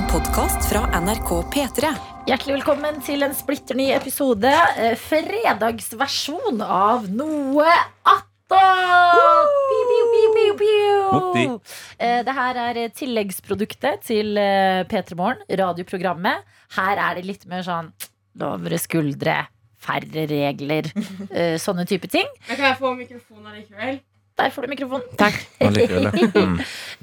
En podkast fra NRK P3. Hjertelig velkommen til en splitter ny episode. eh, Fredagsversjon av Noe attåt! Eh, Det her er tilleggsproduktet til eh, P3 Morgen, radioprogrammet. Her er det litt mer sånn lavere skuldre, færre regler, eh, sånne type ting. Men kan jeg få mikrofonen allikevel? Der får du mikrofonen. Takk. Mm.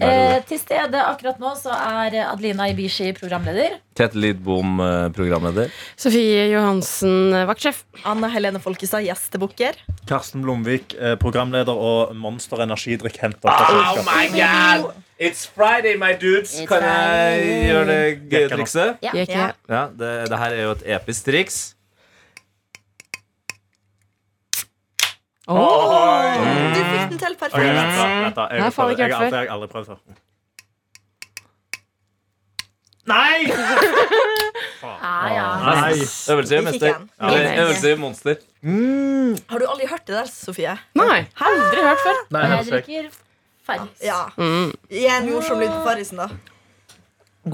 Eh, til stede akkurat nå så er eh, Adelina Ibishi programleder. Tete Lidbom, eh, programleder. Sofie Johansen, vaktsjef. Anna Helene Folkestad, gjestebukker. Karsten Blomvik, eh, programleder og Monster energidrikk henter Oh my god! It's Friday, my dudes. It's Kan jeg gjøre det gøye trikset? Ja. Ja. Ja, det, det her er jo et episk triks. Du fikk den til perfekt. perfekt. vent da, vent da. Jeg, Nei, har faen, jeg, jeg aldri prøvd før. Nei! Ah, ja. Nei. Øvelse i mester. Øvelse i monster. Har du aldri hørt det der, Sofie? Nei, aldri hørt før. Nei, jeg drikker Farris. Ja. Mm. Gi en morsom lyd på Farrisen, da.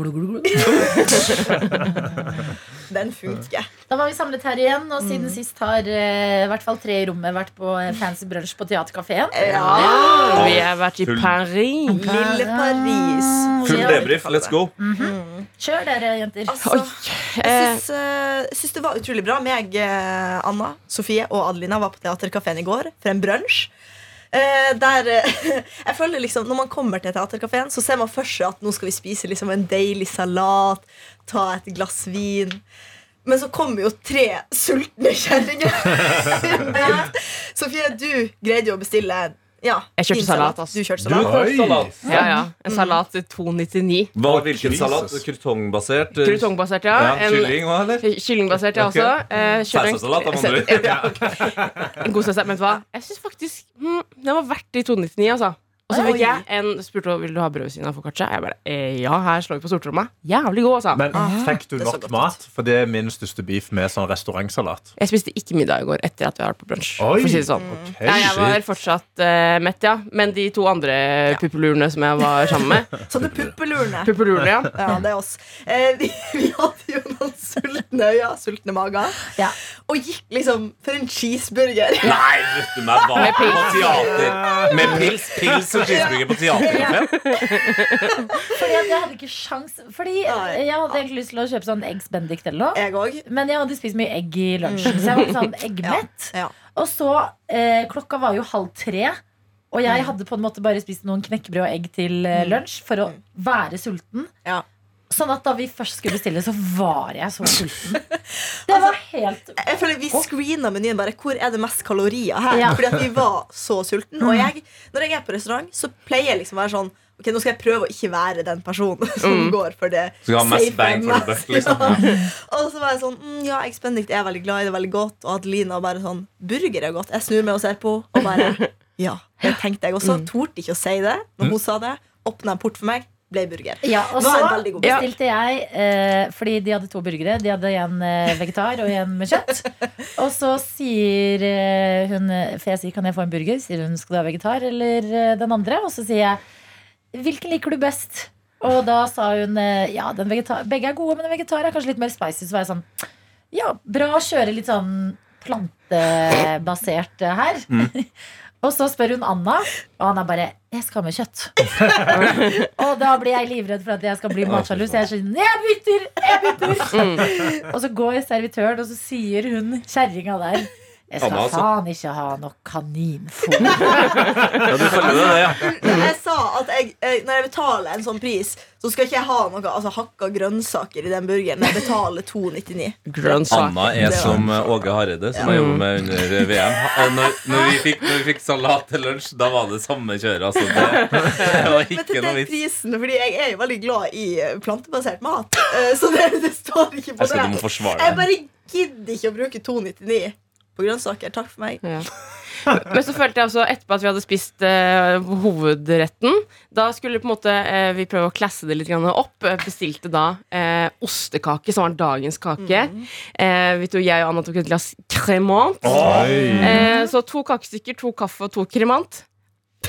Den funker. Da var vi samlet her igjen, og Mm. siden sist har eh, i hvert fall tre i rommet vært på eh, fancy brunsj på Theatercaféen. Ja. Vi har vært i Full- Paris. Lille Paris. Full debrief, let's go. Kjør dere, jenter. Altså, jeg Eh, syns, uh, syns det var utrolig bra. Meg, Anna, Sofie og Adelina var på Theatercaféen i går for en brunsj. Eh, der eh, jeg føler liksom Når man kommer til Theatercaféen, så ser man for seg at nå skal vi spise liksom en deilig salat, ta et glass vin. Men så kommer jo tre sultne kjerringer. Sofie, du greide jo å bestille ja, Jeg kjørte salat. Du kjørte Du salat. har Salat. Ja, ja. En salat til 2,99. Hva, hvilken salat? Krutongbasert? Krutongbasert, ja. Ja, En- kylling òg, eller? Kyllingbasert, ja, Ok. også. Eh, kjørte en- Sausasalat, da, med andre ord. Ja, En god saus. Men vet du hva? Jeg syns faktisk hmm, den var verdt de 299, altså. Og så fikk jeg en spurte om vil du ha brød ved siden av foccaccia. Jeg bare eh, ja, her slår vi på stortromma. Jævlig god, altså. Men fikk du nok mat? For det er min største beef med sånn restaurantsalat. Jeg spiste ikke middag i går etter at vi har vært på brunsj. For å si det sånn. Okay, Ja, jeg var fortsatt uh, mett, ja. Men de to andre puppelurene som jeg var sammen med Sånne puppelurene. Puppelurene, ja. Ja, det er oss. Eh, vi, vi hadde jo noen sultne øyne, sultne mager, Ja. og gikk liksom for en cheeseburger. Nei, vet du meg hva? Med pils. På teater. Med pils, pils og cheeseburger på teaterkafeen. Fordi at jeg hadde ikke sjans Fordi jeg hadde egentlig lyst til å kjøpe sånn Eggs Benedict eller noe. Jeg. Men jeg hadde spist mye egg i lunsjen, så jeg var sånn eggmett. Ja. Og så, eh, klokka var jo halv tre. Og jeg hadde på en måte bare spist noen knekkebrød og egg til eh, lunsj for å være sulten. Ja. Sånn at da vi først skulle bestille, så var jeg så sulten. Det var helt Jeg føler Vi screena menyen bare hvor er det mest kalorier her. Ja. Fordi at vi var så sulten Og jeg, når jeg er på restaurant, så pleier jeg liksom å være sånn Ok, Nå skal jeg prøve å ikke være den personen som går for det. Skal ha mest bang for the buck, liksom. Ja. Og så var jeg sånn mm, Ja, Eggs Benedict er veldig glad i, det er veldig godt. Og Adelina bare sånn Burger er godt. Jeg snur meg og ser på, og bare Ja. Det tenkte jeg også. Torde ikke å si det når hun sa det. Åpna en port for meg, ble burger. Ja, og så bestilte jeg eh, Fordi de hadde to burgere. De hadde en eh, vegetar og en med kjøtt. Og så sier eh, hun For jeg sier 'kan jeg få en burger?' Sier hun 'skal du ha vegetar eller eh, den andre?' Og så sier jeg 'hvilken liker du best?' Og da sa hun ja, den vegetar, begge er gode, men den vegetar er kanskje litt mer spicy. Så var jeg sånn Ja, bra å kjøre litt sånn plantebasert her. her. Og så spør hun Anna, og Anna bare 'Jeg skal ha med kjøtt'. og da blir jeg livredd for at jeg skal bli matsjalu, så jeg er sånn 'Jeg bytter! Jeg bytter!' Og så går servitøren, og så sier hun kjerringa der 'Jeg skal Anna, altså. faen ikke ha noe kaninfôr'. Ja, du følger det, ja. Jeg sa at jeg, når jeg betaler en sånn pris, så skal ikke jeg ha noe altså, hakka grønnsaker i den burgeren. Jeg betaler 2,99. Grønnsak. Anna er som Åge Hareide, som jeg jobber med under VM. Eh, Når, når, vi fikk, når vi fikk salat til lunsj, da var det samme kjøret. Altså, det, det var Men til noe vits. prisen, fordi jeg er jo veldig glad i eh, plantebasert mat. eh, Så det, det står ikke på Jeg skal du må det. Jeg bare gidder ikke å bruke 2,99 på grønnsaker. Takk for meg. Ja. Men så følte jeg også etterpå at vi hadde spist eh, hovedretten. Da skulle på en måte eh, vi prøve å klasse det litt grann opp. Bestilte da eh, ostekake, som var dagens kake. Eh, vi tok, jeg og Anna tok et glass cremant. Eh, så to kakestykker, to kaffe og to kremant.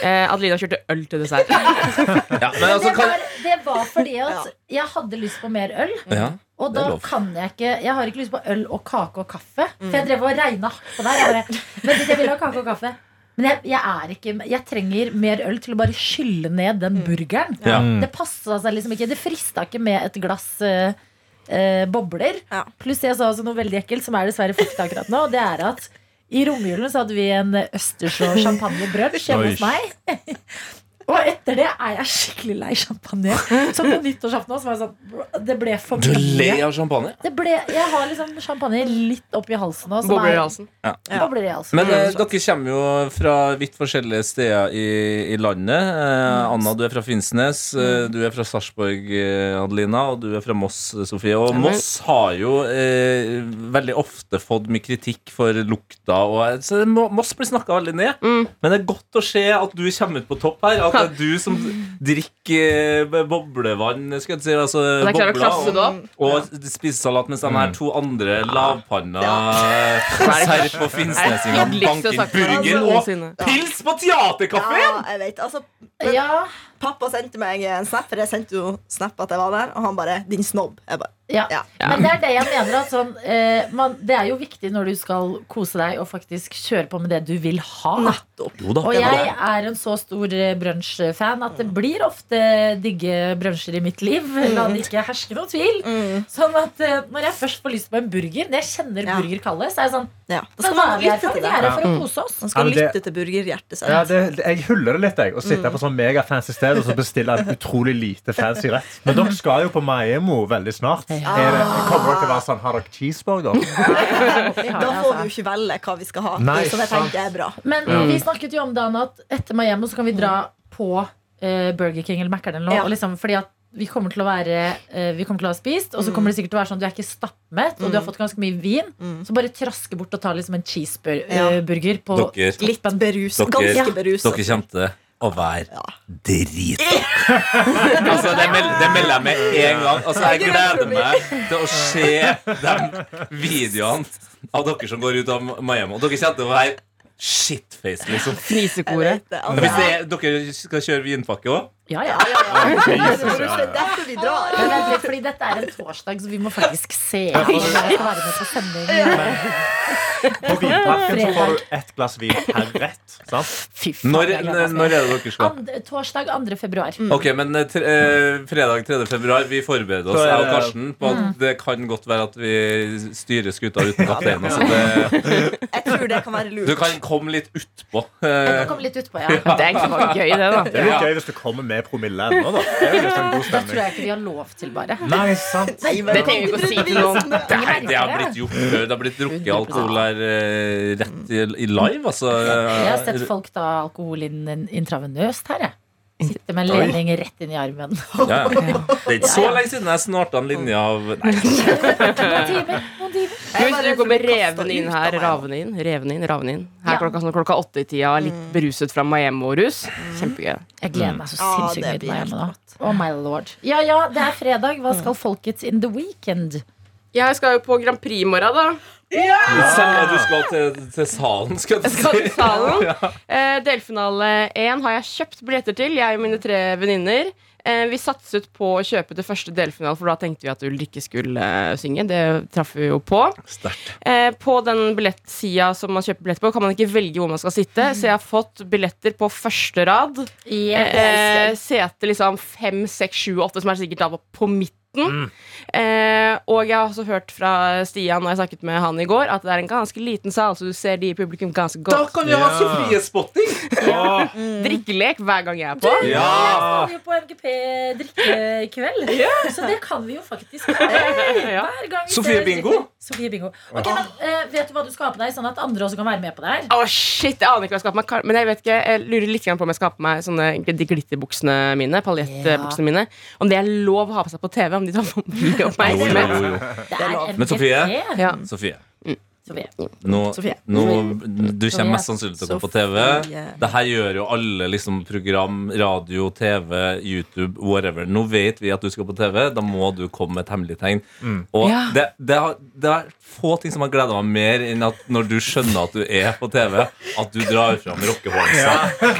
Eh, Adelina kjørte øl til dessert. Ja, men altså, det, var, det var fordi at jeg hadde lyst på mer øl. ja. Og da kan jeg ikke Jeg har ikke lyst på øl og kake og kaffe. For jeg drev og regna hardt på det. Jeg bare, men jeg vil ha kake og kaffe. Men jeg, jeg, er ikke, jeg trenger mer øl til å bare skylle ned den burgeren. Ja. Det passa seg liksom ikke. Det frista ikke med et glass eh, eh, bobler. Ja. Pluss jeg sa også noe veldig ekkelt, som er dessverre fakta akkurat nå. Og det er at i romjulen så hadde vi en Østersjå champagnebrunsj hjemme hos meg. Og etter det er jeg skikkelig lei champagne. Så på nyttårsaften også var jeg sånn Det ble for Du ler mye. av champagne? Det ble, jeg har liksom champagne litt oppi halsen nå. Bobler i halsen. Bobler i halsen. Men eh, dere kommer jo fra vidt forskjellige steder i, i landet. Eh, Anna, du er fra Finnsnes. Eh, du er fra Sarpsborg, eh, Adelina. Og du er fra Moss, eh, Sofie. Og Moss har jo eh, veldig ofte fått mye kritikk for lukta. Og, så Moss blir snakka veldig ned. Mm. Men det er godt å se at du kommer ut på topp her. At det er du som drikker eh, boblevann, skal jeg si. Altså, Og det opp. og spiser salat, mens de her to andre lavpanna serp- og finnsnesingene banker altså, burger og pils på teaterkafeen! Ja, jeg vet. Altså, men Ja, pappa sendte meg en snap, for jeg sendte jo snap at jeg var der, og han bare 'din snobb'. Jeg bare, ja. Ja. Men det er det jeg mener. At sånn, eh, man, det er jo viktig når du skal kose deg og faktisk kjøre på med det du vil ha. Nettopp. Jo da. Og jeg er en så stor brunsjfan at det blir ofte digge brunsjer i mitt liv. La det ikke herske noen tvil. Mm. Sånn at eh, når jeg først får lyst på en burger, når jeg kjenner burger kalles så er jeg sånn Ja. Da skal man lytte til vi det. er her for å kose oss. Man skal lytte til burgerhjertet sitt. Ja, det, det, jeg hyller det litt. jeg Og sitter mm. på sånn megafancy sted og så bestille en utrolig lite fancy rett. Men dere skal jo på Maemo veldig snart. Er det, kommer dere til å være sånn Har dere cheeseburger? Da får altså. vi jo ikke velge hva vi skal ha. Nei, så det tenker jeg er bra. Men vi snakket jo om Dan at etter Miami så kan vi dra på eh, Burger King eller Mækkern eller noe. Ja. Liksom, fordi at vi kommer til å være eh, Vi kommer til å ha spist, og så kommer det sikkert til å være sånn du er ikke stappmett, og du har fått ganske mye vin. Så bare traske bort og ta liksom en cheeseburger på Dere, Litt beruset. berus. Dere- Ganske dere kjente kommer å være Ja. drit. altså, det, meld, det melder jeg med en gang. Altså, jeg gleder meg til å se de videoene av dere som går ut av Miami. Og dere kommer til å være shitface, liksom. Jeg Fnisekoret. Altså, Hvis det er, dere skal kjøre vinpakke òg? Ja, ja. ja, ja, ja. Det er derfor vi drar. Fordi dette er en torsdag, så vi må faktisk se. med på sending. På vinpakken så får du ett glass vin per rett. Sant? Når, når er det dere skal? And, torsdag 2. februar. Ok, men eh, tre, eh, fredag 3. februar, vi forbereder oss, jeg og Karsten, på at det kan godt være at vi styrer skuta uten kaptein. Altså Jeg tror det kan være lurt. du kan komme litt utpå. Jeg kan komme litt utpå, ja. Det er egentlig bare gøy, det, da. Det er litt gøy hvis du kommer med promille ennå, da. Det er jo litt sånn god Det tror stemning. jeg ikke vi har lov til, bare. Nei, sant. Nei, Det trenger vi ikke å si til noen. Nei, det har blitt gjort før. Det har blitt drukket alkohol her eh, rett i, i live, altså. Jeg har sett folk ta alkohol inn intravenøst her, jeg. Sitte med en Oi. ledning rett inn i armen. Ja, ja. Det er ikke så lenge siden jeg snarta en linje av Nei, Noen timer. Noen timer. Hvis du kommer revende inn her, ravende inn, revende inn, ravende inn. Her Ja. klokka, sånn, klokka åtte i tida, litt beruset fra Miami-rus. Kjempegøy. Jeg gleder meg så sinnssykt mye til Miami nå. Oh my lord. Ja ja, det er fredag. Hva skal folkets in the weekend? Jeg skal jo på Grand Prix i morgen, da. Selv ja! du skal til, til salen, skal du Jeg skal til si. salen. Eh, delfinale 1 har jeg kjøpt billetter til, jeg og mine tre venninner. Eh, vi satset på å kjøpe det første delfinale, for da tenkte vi at Ulrikke skulle eh, synge. Det traff vi jo på. Eh, på den billettsida som man kjøper billett på, kan man ikke velge hvor man skal sitte. Så jeg har fått billetter på første rad. Eh, sete liksom fem, seks, sju, åtte, som er sikkert da på midten. Eh, og jeg har også hørt fra Stian når jeg snakket med han i går, at det er en ganske liten sal, så du ser de i publikum ganske godt. Da kan vi ha Sofie-spotting! Åh, Drikkelek hver gang jeg er på. Jeg Ja! skal jo på MGP drikke i kveld, så det kan vi jo faktisk ha. Ja. Hver gang Sofie Bingo? Sofie Bingo. Okay, men eh, Vet du hva du skal ha på deg, sånn at andre også kan være med på det her? Å, shit, Jeg aner ikke hva jeg skal ha på meg. Men jeg vet ikke, jeg lurer litt på om jeg skal ha på meg sånne de glitterbuksene mine. Paljettbuksene mine Om det er lov å ha på seg på TV. Om de tar for mye oppmerksomhet. er Men Sofie? Sofie. Ja. Sofie. Sofie. Nå, Sofie. nå, du kommer mest sannsynlig til å gå på TV. Det her gjør jo alle liksom, program, radio, TV, YouTube, whatever. Nå vet vi at du skal på TV. Da må du komme med et hemmelig tegn. Og Ja. det, det, har, det er få ting som har gleda meg mer enn at når du skjønner at du er på TV, at du drar fram rockehornsa.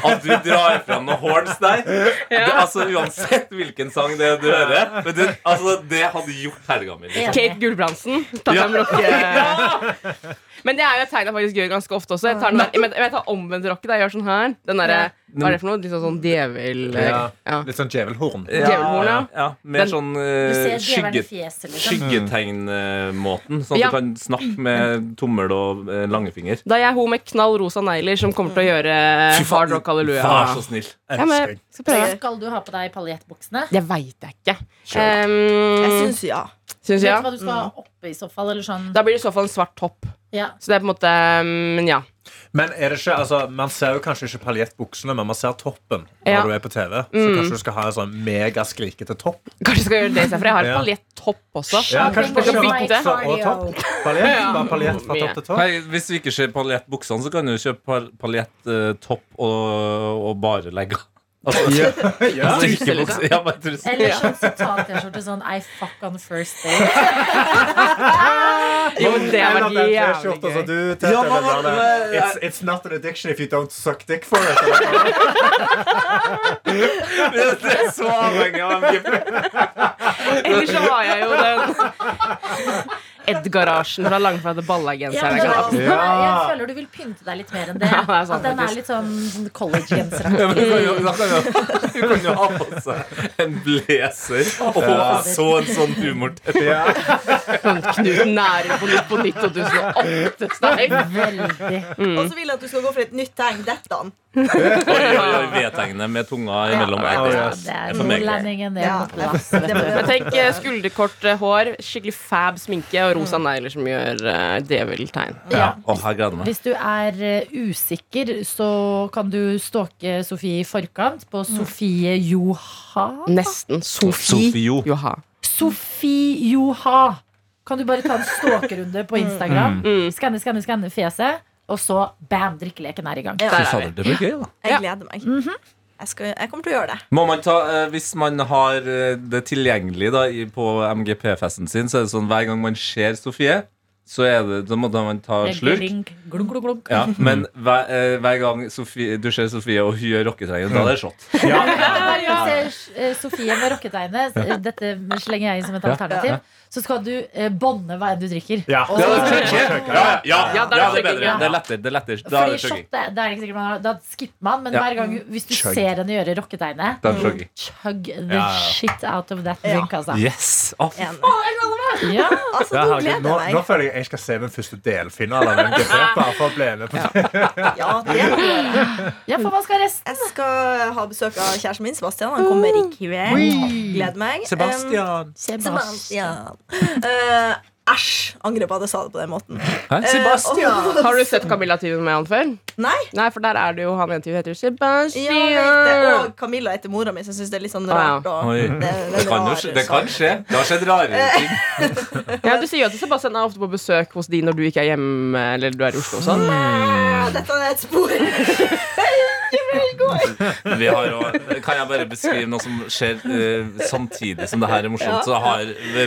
At du drar fram noen horns der. Det, altså Uansett hvilken sang det er du hører. Men du, altså, det hadde gjort helga mi. Liksom. Kate Gulbrandsen. Ta Ja. frem rocke... Men det er jo et tegn jeg faktisk gjør ganske ofte også. Jeg tar, men jeg tar omvendt rocke. Jeg gjør sånn her. Den derre Hva er det for noe? Litt sånn, sånn djevel... Ja. Ja. Litt sånn djevelhorn. Djevelhorn, ja. ja. Mer sånn eh, djevelen skygge, liksom. skyggetegnmåten. Sånn at Ja. du kan snakke med tommel og uh, langefinger. Da er jeg hun med knall rosa negler som kommer til å gjøre hard rock halleluja. Vær så snill. Ja, men skal. Skal du ha på deg paljettbuksene? Det veit jeg ikke. Jeg Um, syns ja. Syns Vet jeg. du hva du skal ha oppe i så fall? Eller sånn? Da blir det i så fall en svart topp. Ja. Så det er på en måte Men ja. Men er det ikke, altså, Man ser jo kanskje ikke paljettbuksene, men man ser toppen når Ja. du er på TV. Så kanskje du skal ha en sånn megaskrikete topp. Kanskje du skal gjøre det istedenfor. Jeg har Ja. paljettopp også. Ja, kanskje skal bytte. og topp. Paljett, Ja. bare paljett fra topp til topp. Hei, hvis vi ikke ser paljettbuksene, så kan du kjøpe paljettopp og, og bare legge Altså, Ja. Ja. altså, ikke Trusse, liksom. bukse. Ja, bare trusse. Eller sånn sitat-T-skjorte sånn I fuck on first date. Jo, det har vært jævlig gøy. du Tete, Ja, man, man, var der, it's, it's not an addiction if you don't suck dick for it. Det er så avhengig av MGP. Ellers så har jeg jo den Ed-garasjen fra Langflate Ja, ballagenseren. det kan er- ha. Jeg føler du vil pynte deg litt mer enn det. Ja, det sant, At den er litt sånn sånn college-genseraktig. men du kan jo- ha på seg en blazer og så en sånn humorteppe. Ja. Sånn Knut nære på Nytt på Nytt 2008-style. Veldig. Og så vil jeg at du skal gå for et nytt tegn. Dette. V-tegnet med tunga imellom. Ja, ja, det er nordlendingen, det er Ja. Men tenk eh, skulderkort eh, hår, skikkelig fab sminke og rosa negler som gjør uh, djeveltegn. Ja. Gleder meg. Hvis du er uh, usikker, så kan du stalke Sofie i forkant på Sofie Joha. Nesten. Sofie Sofio. Joha. Sofie Joha. Kan du bare ta en stalkerunde på Instagram? Mm. Skanne, skanne, skanne fjeset. Og så bam, drikkeleken er i gang. Ja. Der er vi. det blir gøy, da. Jeg gleder meg. Jeg, skal, jeg kommer til å gjøre det. Man ta, eh, Hvis man har eh, det tilgjengelig da, i, på MGP-festen sin, så er det sånn hver gang man ser Sofie, så er det, da må man ta slurk. Glunk, glunk, glunk. Ja, men hver, eh, hver gang Sofie, du ser Sofie og hun gjør rocketegnet, da er det shot. Ja, Hver gang du ser eh, Sofie med rocketegnet, eh, dette slenger jeg inn som et alternativ, så skal du eh, bånde hva enn du drikker. Ja. Og- Ja, Ja, ja, ja, Ja, da er ja, det det er bedre. chugging, Det er lettere. Det er lettere. Da er Fordi det shot, det, det er det ikke sikkert man har Da skipper man, men Ja. hver gang hvis du Chug. ser henne gjøre rocketegnet Da er det chugging. Chug the Ja, ja. shit out of that drink, altså. Yes! Å, fy Enig. Ja. Altså, Ja, nå herregud, gleder nå, nå meg. føler jeg jeg skal se min første delfinale av MGP. Bare for å bli med på det. Ja, det ja, for hva skal resten? Jeg skal ha besøk av kjæresten min, Sebastian. Han kommer i kveld. Gleder meg. Um, Sebastian. Sebastian. Eh, Æsj. Angrer på at jeg sa det på den måten. Hæ? Eh, Sebastian! og- Har du sett Camilla-tyven med han før? Nei. Nei, for der er det jo han ene tyven heter Ja, det. Og Camilla heter mora mi, så jeg syns det er litt sånn Ah, ja. rart. Og det, det, Det kan, jo, skje- det kan skje. Det har skjedd rare ting. Ja, du sier jo at Sebastian er ofte på besøk hos de når du ikke er hjemme eller du er i Oslo og sånn. Dette er et spor. Vi har også, kan jeg bare beskrive noe som skjer uh, samtidig som det her er morsomt? Så har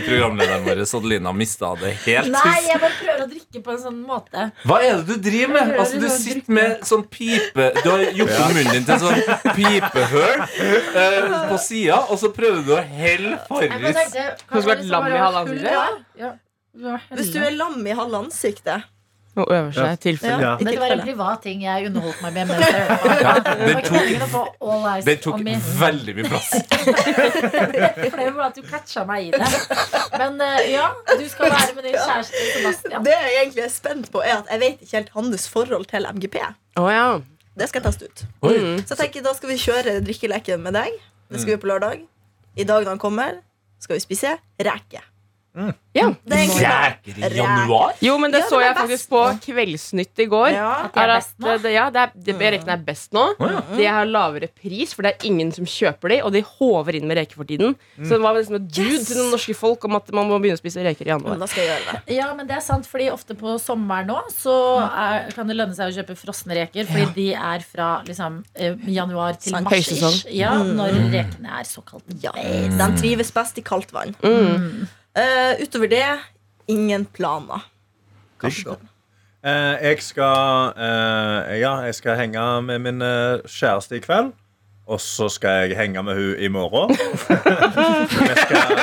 programlederen vår Adelina mista det helt. Nei, jeg bare prøver å drikke på en sånn måte. Hva er det du driver med? Altså, du sitter med sånn pipe Du har gjort ja. munnen din til sånn pipehøl uh, på sida, og så prøver du å helle Farris skulle vært lam i halve ansiktet? ja. Ja, Hvis du er lam i halve ansiktet Og øver seg i tilfelle. Ja. i Dette var en privat ting jeg underholdt meg med. Mens jeg på. Ja, Det den tok- meningen å få all eyes Den tok me. veldig mye plass. For det var at du catcha meg i det. Men eh, ja, du skal være med din kjæreste Sebastian. Det jeg egentlig er spent på, er at jeg vet ikke helt hans forhold til MGP. Oh, ja. Det skal jeg teste ut. Oi. Så jeg tenker, da skal vi kjøre drikkeleken med deg. Det skal vi gjøre på lørdag. I dag når han kommer, skal vi spise reke. Ja. Det er egentlig i januar? Jo, men det Ja, så den er jeg faktisk på Kveldsnytt i går. Ja. At det er Er best at, nå? det, ja, det er, det, rekene er best nå. De har lavere pris, for det er ingen som kjøper de, og de håver inn med reker for tiden. Så det var liksom et bud Yes! til det norske folk om at man må begynne å spise reker i Ja, januar. Da skal jeg gjøre det. Ja, men det er sant, fordi ofte på sommeren nå så er, kan det lønne seg å kjøpe frosne reker. Fordi de er fra liksom, eh, januar til mars. Høysesong. Ja, når rekene er såkalt Ja, De trives best i kaldt vann. Mm. Eh, utover det, ingen planer. Kanskje. Uh, jeg skal uh, Ja, jeg skal henge med min eh, kjæreste i kveld. Og så skal jeg henge med hun i morgen. vi skal,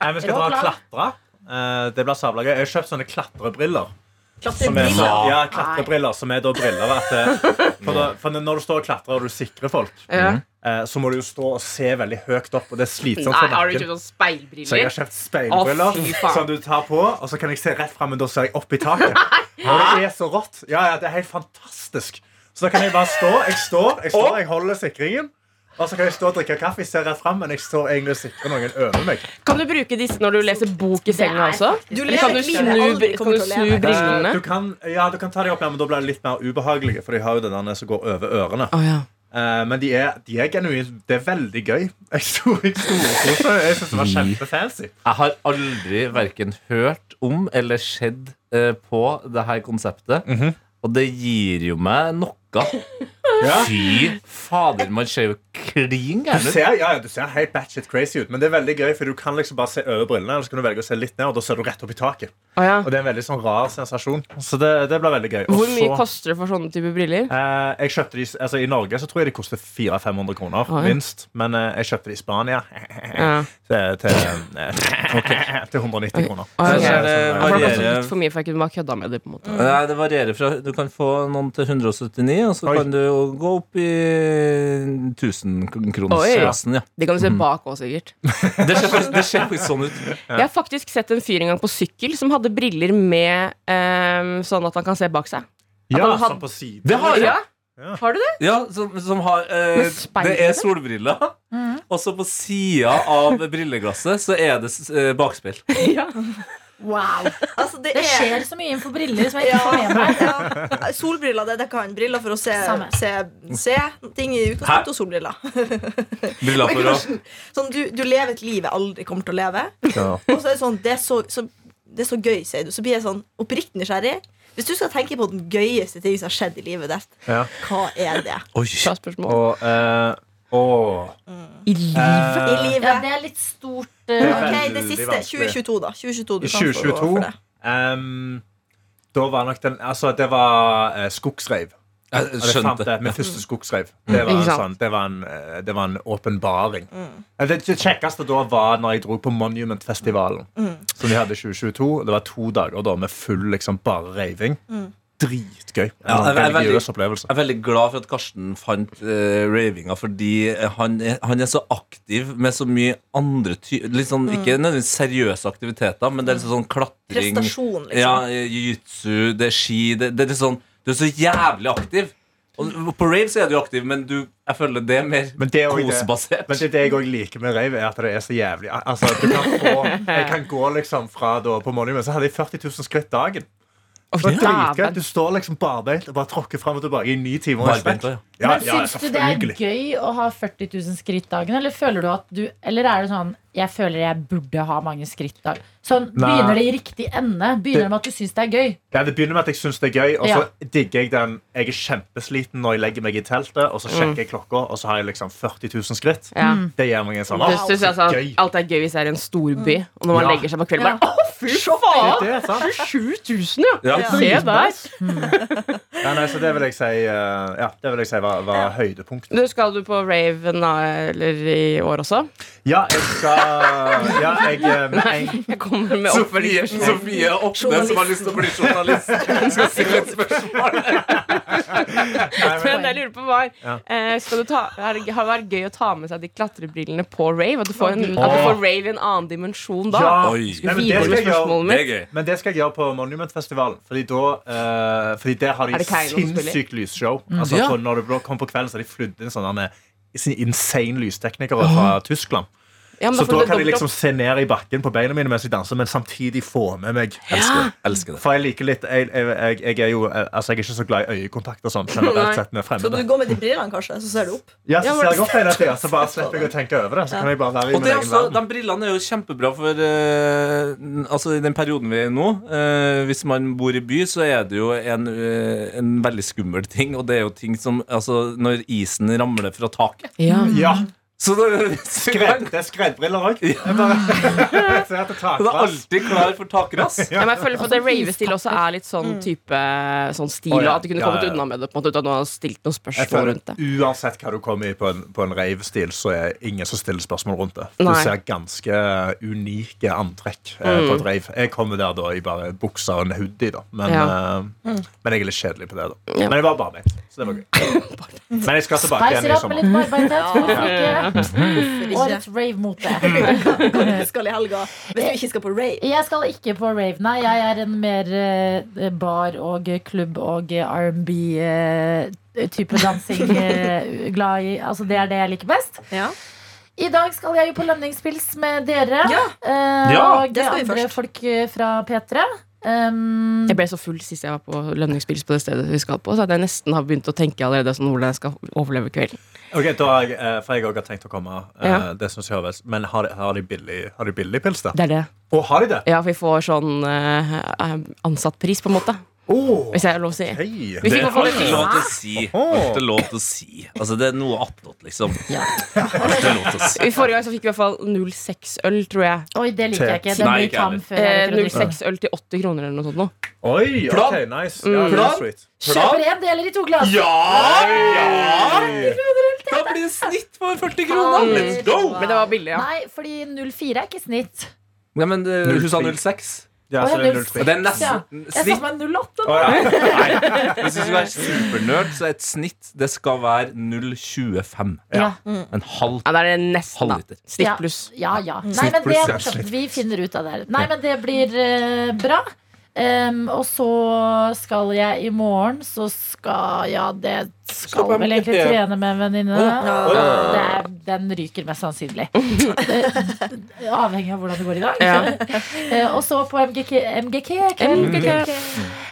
Nei, vi skal dra og klatre. Eh, det blir sabla gøy. Jeg har kjøpt sånne klatrebriller. Er, Klatrebriller. ja, klatrebriller som er da briller at, eh, for, da, for Når du står og klatrer og du sikrer folk, eh, så må du jo stå og se veldig høyt opp. Og det er slitsomt for har du nakken. Så jeg har kjøpt speilbriller oh, som du tar på, og så kan jeg se rett frem, men da ser jeg opp i taket. Og det er så rått. Ja, ja, det er helt fantastisk. Så da kan jeg bare stå. Jeg står, jeg, står, jeg holder sikringen. Og så kan jeg stå og drikke kaffe, ser rett frem, men jeg står egentlig og sikrer noen over meg. Kan du bruke disse når du leser bok i senga også? Du Eller kan du lever snu, kan du snu brillene? Du kan, ja, du kan ta dem opp, men da blir de litt mer ubehagelige, for de har jo det der som går over ørene. Oh, ja. Eh, men de er, de er genuint Det er veldig gøy. Jeg sto jeg syns det var kjempefancy. Jeg har aldri verken hørt om eller sett eh, på det her konseptet. Og det gir jo meg noe. Ja. Fy fader, man ser jo klin Du gæren ut. ser, ja, ja, du ser helt batshit crazy ut, men det er veldig gøy, for du kan liksom bare se over brillene, eller så kan du velge å se litt ned, og da ser du rett opp i taket. Oh, ja. Og det er en veldig sånn rar sensasjon. Så det, det blir veldig gøy. Hvor mye koster det for sånne typer briller? Eh, jeg kjøpte de, altså I Norge så tror jeg de koster 400-500 kroner. Oi. minst Men eh, jeg kjøpte de i Spania Ja. til, til, eh, til 190 kroner. Okay. Så så, det det sånn, For det varierer- litt for mye, for jeg kunne bare kødda med det. på en måte Nei, det varierer fra Du kan få noen til 179, og så Oi. kan du gå opp i 1000-kronersklassen. Ja. Det kan du se bak òg, sikkert. Det ser faktisk, det ser faktisk sånn ut. Jeg har faktisk sett en fyr en gang på sykkel som hadde briller med um, sånn at han kan se bak seg. ja, han had- sånn på siden. Det har jeg! Ja, Ja. Har du det? Ja, som, som har eh, Det er solbriller. Og så på sida av brilleglasset så er det eh, bakspill. Ja. Wow. Altså, det, Det er skjer så mye innenfor briller som jeg ikke får med meg. ja, Solbriller, det, dekker han. Briller for å se, se, se ting i utgangspunktet, og solbriller. Briller for å Sånn, du, du lever et liv jeg aldri kommer til å leve. Ja. Og så er det sånn, det er så, så, det er så gøy, sier du. Så blir jeg sånn oppriktig nysgjerrig. Hvis du skal tenke på den gøyeste ting som har skjedd i livet ditt, Ja. hva er det? Oi. Bra spørsmål. Og eh, åh. I livet? Uh, I livet? Ja, det er litt stort. Det er Ok, det siste. 2022, da. 2022, du kan få 2022 for det. Um, Da var nok den Altså, det var uh, skogsreiv. Jeg det skjønte. Med Min første skogsreiv. Det var, en sånn, det var en, det var en åpenbaring. Mm. Det, det kjekkeste da var når jeg dro på Monumentfestivalen, mm. Som de hadde i 2022. Det var to dager da med full liksom bare reiving. Dritgøy. Ja, jeg er veldig- Jeg er veldig glad for at Karsten fant uh, ravinga, fordi han er, han er så aktiv med så mye andre typer litt sånn, Ikke nødvendigvis seriøse aktiviteter, men det er liksom sånn klatring. Prestasjon, liksom. Ja, jiu-jitsu, det er ski det, det er litt sånn, Du er så jævlig aktiv. Og på rave så er du aktiv, men du, jeg føler det er mer Men det er kosebasert. det. Men det, det jeg også liker med rave, er at det er så jævlig Altså, du kan få Jeg kan gå liksom fra da på morgenen, så hadde jeg 40 000 skritt dagen. Å, Det var dritgøy. Du står liksom barbeint og bare tråkker fram og tilbake i ni timer. Barbeint, ja. Ja, Men ja, Syns du det er gøy å ha 40 000 skritt dagen, eller føler du at du Eller er det sånn jeg føler jeg burde ha mange skritt dag? Sånn, Nei. Begynner det i riktig ende? Begynner det med at du syns det er gøy? Ja, det begynner med at jeg syns det er gøy, og så Ja. digger jeg den Jeg er kjempesliten når jeg legger meg i teltet, og så sjekker jeg klokka, og så har jeg liksom 40 000 skritt. Ja. Det gir meg en sånn wow, «Å, synes så altså. Alt er gøy hvis det er i en storby, og når man Ja. legger seg på kvelden bare fy faen! Det er sant. 7000, ja! Ja. Se der. Ja, nei, så det vil jeg si, uh, ja, det vil jeg si var, var høydepunktet. Du, skal du på Raven da, eller i år også? Ja, jeg skal Ja, jeg, eh, med en, Jeg kommer med Sofie. Sofie Oppne, som har lyst til å bli journalist, skal stille et spørsmål. Men jeg lurer på var eh, skal du ta, Har det vært gøy å ta med seg de klatrebrillene på rave? At du får, en, at du får rave i en annen dimensjon da? Ja. Oi. Nei, men det skal jeg gjøre. Det gøy. Men det skal jeg gjøre på Monumentfestivalen. Fordi, da, uh, fordi der har de Sinnssykt lysshow. Altså, Ja. når det kom på kvelden, så hadde de flydd inn sånne sånne insane lysteknikere fra Tyskland. Ja, Så da kan jeg liksom se ned i bakken på beina mine mens jeg danser, men samtidig få med meg Elsker. Elsker det. For jeg liker litt Jeg, jeg, jeg, jeg er jo Altså, jeg er ikke så glad i øyekontakt og sånn Skal du går med de brillene, kanskje? Så ser du opp. Ja, så ser jeg opp hele tida, så bare slipper jeg å tenke over det. Så kan jeg bare være i Og min egen også, verden. De brillene er jo kjempebra for uh, Altså i den perioden vi er i nå. Uh, hvis man bor i by, så er det jo en, uh, en veldig skummel ting. Og det er jo ting som Altså når isen ramler fra taket. Ja. Ja, Så skred, det er skredbriller òg. Tar Den er alltid klar for takrass. Ja, jeg føler for at det ravestil også er litt sånn type sånn stil, Oh, ja. at du kunne kommet ja, ja. unna med det på en måte uten å ha stilt noen spørsmål føler rundt det. Uansett hva du kommer i på en, på en rave-stil, så er ingen som stiller spørsmål rundt det. Du Nei. ser ganske unike antrekk eh, på et rave. Jeg kommer der da i bare buksa og en hoodie, da. Men, Ja. eh, men jeg er litt kjedelig på det, da. Ja. Men jeg var bare meg, så det var gøy. Men jeg skal tilbake igjen i sommer. Årets rave-mote. Du skal i helga hvis du ikke skal på rave. Jeg skal ikke på rave, nei. Jeg er en mer eh, bar- og klubb- og R&B-type dansing eh, glad i. Altså, det er det jeg liker best. Ja. I dag skal jeg jo på lønningspils med dere. Ja. eh, Ja, og vi andre folk eh, fra P3. Um, Jeg ble så full sist jeg var på lønningspils på det stedet vi skal på, så at jeg nesten har begynt å tenke allerede sånn hvordan jeg skal overleve kvelden. Ok, da har jeg, eh, For jeg òg har tenkt å komme. eh, Ja. Det synes jeg høres. Men har har de billig, har de billig pils, da? Det er det. Å, har de det? Ja, vi får sånn uh, ansattpris, på en måte. Oh, Hvis jeg har lov å si. hei. Hvis Det har ikke lov til å si. Det er lov til å si. Altså, det er noe attåt, liksom. Ja. Det er lov til å si. I forrige gang så fikk vi i hvert fall 06-øl, tror jeg. Oi, det liker jeg ikke. Den blir tam før Eh, rekker å drikke. 06-øl til 80 kroner eller noe sånt. Nå. Oi, Plan. ok, nice. Mm. Ja, er Plan. Kjøper én, deler i to glass. Ja! ja! Da blir det snitt for 40 kroner. Let's go! Men det var billig, ja. Nei, fordi 04 er ikke snitt. Ja, men du sa 06. Ja, så det er null- Og 03. det er Ja. nesten Jeg sa meg 08. Oh, ja. Hvis du skal være supernerd, så er et snitt Det skal være 0,25. Ja. En halv ja. Da er det nesten, da. Snitt Ja. pluss. Ja, ja. Nei, men det ja, Vi finner ut av det. Nei, men det blir uh, bra. Em, og så skal jeg i morgen, så skal Ja, det skal vel egentlig trene med en venninne. Det er- Den ryker mest sannsynlig. Eh, Avhengig av hvordan det går i dag. Ja. uh, og så på MGK, MGK MGK. MGK.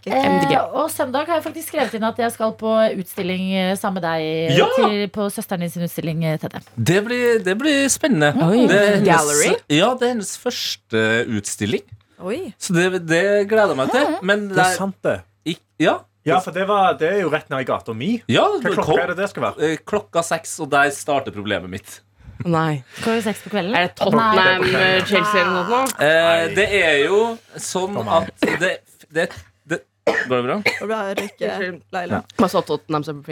MDG. Eh, og søndag har jeg faktisk skrevet inn at jeg skal på utstilling eh, sammen med deg Ja! til, på søsteren din sin utstilling, eh, Tete. Det blir, det blir spennende. Oi. Det er hennes, Gallery? Ja, det er hennes første utstilling. Oi. Så det, det gleder jeg meg til. Men Det det er er sant, det. ikk- Ja, Ja, for det, var, det er jo rett ned i gata mi. ja Hva klokka kom, er det det skal være? eh, klokka seks, og der starter problemet mitt. Nei. Skal vi seks på kvelden? Er det Tottenham, Nei. eh, Chelsea eller noe sånt? nå? Eh, det er jo sånn at det, det, det Går det bra? Det bra, jeg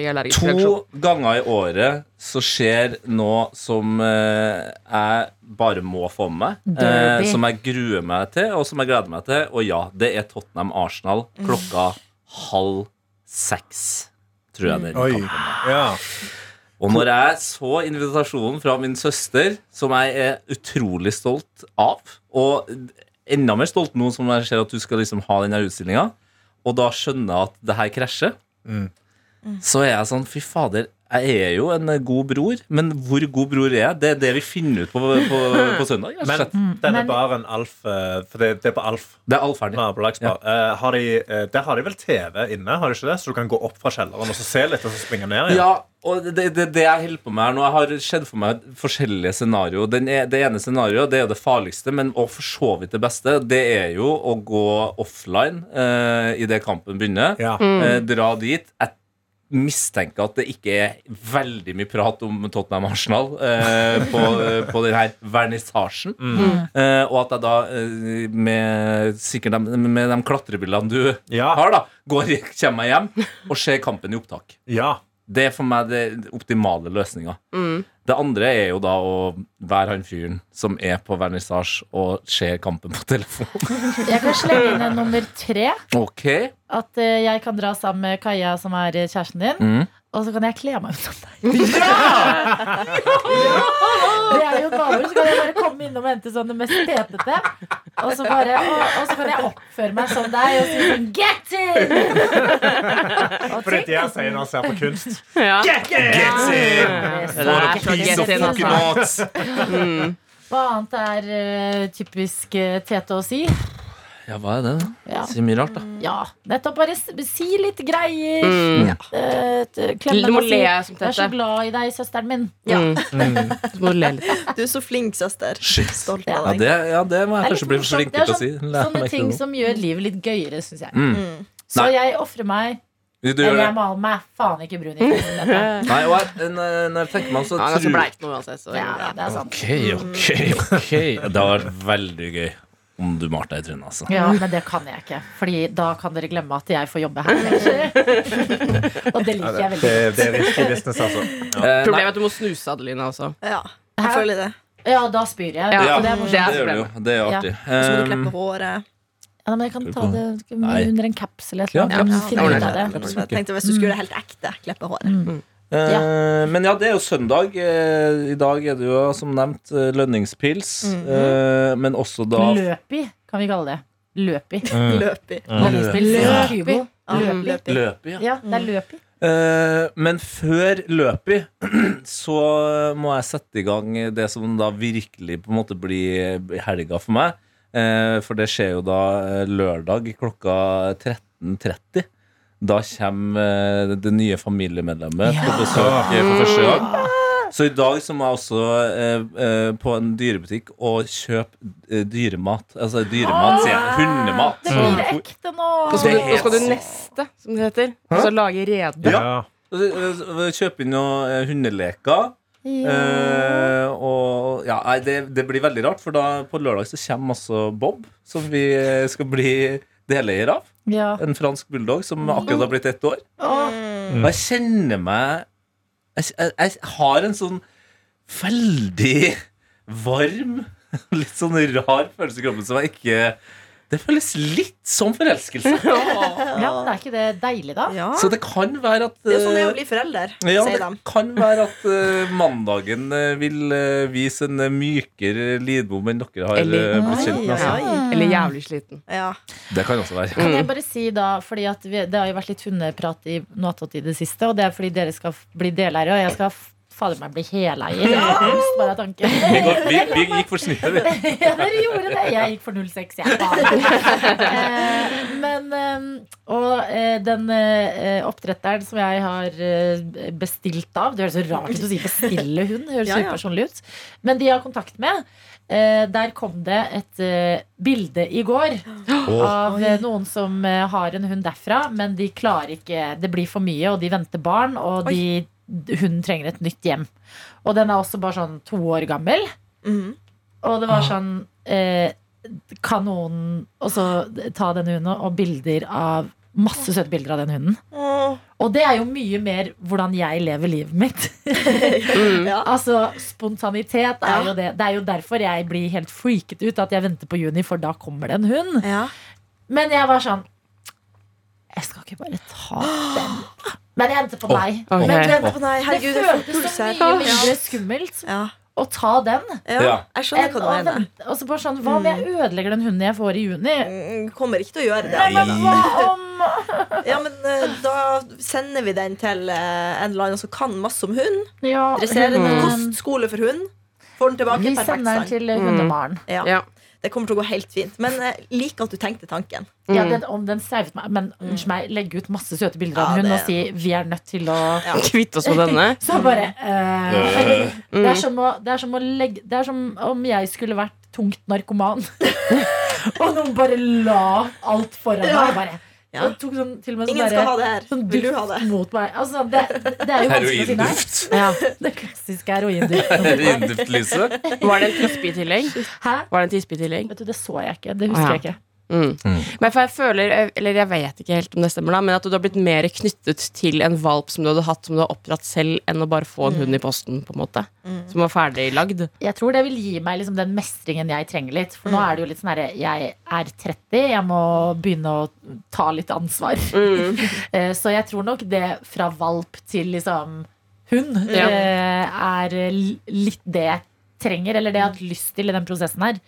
allergisk To ganger i året så skjer noe som eh, jeg bare må få med meg. Eh, som jeg gruer meg til, og som jeg gleder meg til. Og ja, det er Tottenham-Arsenal klokka halv seks. Tror jeg den Oi. kampen. Ja. Og når jeg så invitasjonen fra min søster, som jeg er utrolig stolt av, og enda mer stolt nå som jeg ser at du skal liksom ha denne utstillinga, og da skjønner jeg at det her krasjer, Mm. så er jeg sånn Fy fader, jeg er jo en god bror, men hvor god bror er jeg? Det er det vi finner ut på, på, på søndag. Men slett. denne Men- baren Alf eh, For det, det er på Alf. Det er Alf her, ja. uh, har de, uh, der har de vel TV inne, har de ikke det? så du kan gå opp fra kjelleren og så se litt, og så springe ned igjen? Ja, og det, det, det jeg holder på med her nå Jeg har sett for meg forskjellige scenarioer. Den er- Det ene scenarioet det er jo det farligste, men og for så vidt det beste. Det er jo å gå offline eh, idet kampen begynner. Ja. Eh, dra dit. Jeg mistenker at det ikke er veldig mye prat om Tottenham-Arsenal eh, på, eh, på den her vernissasjen. Eh, og at jeg da, eh, med sikkert de, med de klatrebildene du Ja. har, da går, kommer meg hjem og ser kampen i opptak. ja. Det er for meg det optimale løsninga. Det andre er jo da å være han fyren som er på vernissasje og ser kampen på telefon. Jeg kan slenge inn en nummer tre. Ok At eh, jeg kan dra sammen med Kaja, som er kjæresten din. Mm. Og så kan jeg kle meg ut som deg. Det er jo gaver. så kan jeg bare komme innom og hente sånn det mest petete. Og så, bare, og, og så kan jeg oppføre meg som deg og si sånn Get in! Og For det er det jeg sier når jeg ser på kunst. Ja. Get in! Ja, Get in, altså. Fucking nuts. Hva annet er uh, typisk uh, Tete å si? Ja, hva er det? da? Ja. Si mye rart, da. ja, nettopp bare si litt greier. Mm. Eh, t- klemme Du må og si, le Jeg er så glad i deg, søsteren min. Ja. Mm. Du må du le litt. Du er så flink, søster. Shit. Stolt Ja, av Ja, deg. det, ja, det må jeg kanskje bli flink til å si. sånn- Lære Sånne ting noe. som gjør livet litt gøyere, syns jeg. Mm. Mm. Så Nei. jeg ofrer meg. Du, du gjør Eller det. jeg maler meg faen ikke brun i. Nei, og jeg, når jeg tenker meg så Han er ganske tror bleik nå uansett. Så, Ja, ja, det er sant. Ok, ok, ok Det har vært veldig gøy om du malte deg i trynet, altså. Ja, men det kan jeg ikke. Fordi da kan dere glemme at jeg får jobbe her. Og det liker jeg Det, veldig. det er risky business, altså. Ja. Eh, Problemet er at du må snuse, Adelina, også. Ja, jeg føler det. Ja, da spyr jeg. Ja, ja, det er det gjør du jo. Det er artig. Så må du Um, klippe håret. Ja, men jeg kan ta det under en caps eller et Ja, eller annet. Ja, Ja, det. Jeg tenkte Hvis du skulle gjøre det helt ekte, klippe håret. Mm. Eh, Men ja, det er jo søndag. Eh, I dag er det jo som nevnt eh, lønningspils. Mm -hmm. Men også da Løpi, kan vi kalle det. Løpi. Løpi. Løpi. Løpi. Ja, Løpi. ja. Ja, det er løpi. Eh, Men før løpet så må jeg sette i gang det som da virkelig på en måte blir helga for meg. Eh, For det skjer jo da lørdag klokka 13.30. Da kommer eh, det nye familiemedlemmet på besøk eh, for første gang. Så i dag så må jeg også eh, eh, på en dyrebutikk og kjøpe dyremat. Altså dyremat, sier jeg. Hundemat. Det blir ekte nå. Du, er skal du neste, som det heter. Altså lage rede. Ja. Kjøpe inn noen eh, hundeleker. Uh, og ja, nei, det, det blir veldig rart, for da på lørdag så kommer også Bob, som vi skal bli deleier av. Ja. En fransk bulldog som akkurat har blitt ett år. Åh, Og jeg kjenner meg jeg, jeg, jeg har en sånn veldig varm, litt sånn rar følelse i kroppen som jeg ikke Det føles litt som forelskelse. ja, men er ikke det deilig, da? Ja. Så det kan være at Det er sånn det er å bli forelder, ja, sier det kan være at uh, mandagen eh, vil uh, vise en mykere Lidbom enn dere har Eller- uh, blitt kjent med. Altså. Eller jævlig sliten. Ja. Det kan også være. Kan jeg bare si da, fordi at vi, Det har jo vært litt hundeprat i Noatot i det siste, og det er fordi dere skal bli deleiere, og jeg skal fader meg bli bare av tanken. Vi, går, vi, vi gikk for snittet, vi. Ja, dere gjorde det. Jeg gikk for 06, jeg. Eh, men eh, Og eh, den oppdretteren som jeg har bestilt av Det høres så rart ut å si bestille hund. Det høres Ja, ja. upersonlig ut. Men de jeg har kontakt med, eh, der kom det et bilde i går av eh, noen som har en hund derfra, men de klarer ikke Det blir for mye, og de venter barn, og de, hunden trenger et nytt hjem. Og den er også bare sånn to år gammel. Mm. Og det var sånn eh, Kan noen også ta den hunden og bilder av Masse søte bilder av den hunden. Mm. Og det er jo mye mer hvordan jeg lever livet mitt. Ja. altså Spontanitet er jo det. Det er jo derfor jeg blir helt freaket ut at jeg venter på juni, for da kommer det en hund. Ja. Men jeg var sånn Jeg skal ikke bare ta den. Men jeg endte på nei. nei. okay. Men på nei, Det herregud, det føltes så mye mindre skummelt Ja. å ta den. Ja, jeg skjønner hva du mener. Og så bare sånn, Hva om jeg ødelegger den hunden jeg får i juni? Mm, Kommer ikke til å gjøre det. Nei, men hva om Ja, men eh, Da sender vi den til eh, en eller annen som kan masse om hund. ja, Dresserende hunden- kostskole for hund. Får den tilbake. Vi sender den til eh, Mm. Ja. Ja. Det kommer til å gå helt fint. Men jeg liker at du tenkte tanken. Ja, Mm. den, om den sauet meg Men unnskyld meg, legge ut masse søte bilder av Ja, hun det- og si vi er nødt til å Ja. kvitte oss med denne. Så bare eh, Øh. det, er som å, det er som å legge Det er som om jeg skulle vært tungt narkoman. og noen bare la alt foran Ja. meg. Bare. Ja. Og tok sånn, til og med sånn Ingen skal ha det her. Sånn Vil du ha duft det? mot meg. Altså, det, det er jo å si. Heroinduft. Ja, det klassiske heroinduften. Heroinduftlyset. Var det en tispe i tillegg? Hæ? Var det en tispe i tillegg? Vet du, Det så jeg ikke. Det husker ja. jeg ikke. Mm. Men for jeg føler, eller jeg vet ikke helt om det stemmer, da men at du har blitt mer knyttet til en valp som du hadde hatt som du har oppdratt selv, enn å bare få en hund i posten, på en måte. Som var ferdig lagd. Jeg tror det vil gi meg liksom den mestringen jeg trenger litt. For nå er det jo litt sånn herre Jeg er 30, jeg må begynne å ta litt ansvar. Eh, Så jeg tror nok det fra valp til liksom hund Ja. eh, er litt det jeg trenger, eller det jeg har hatt lyst til i den prosessen her.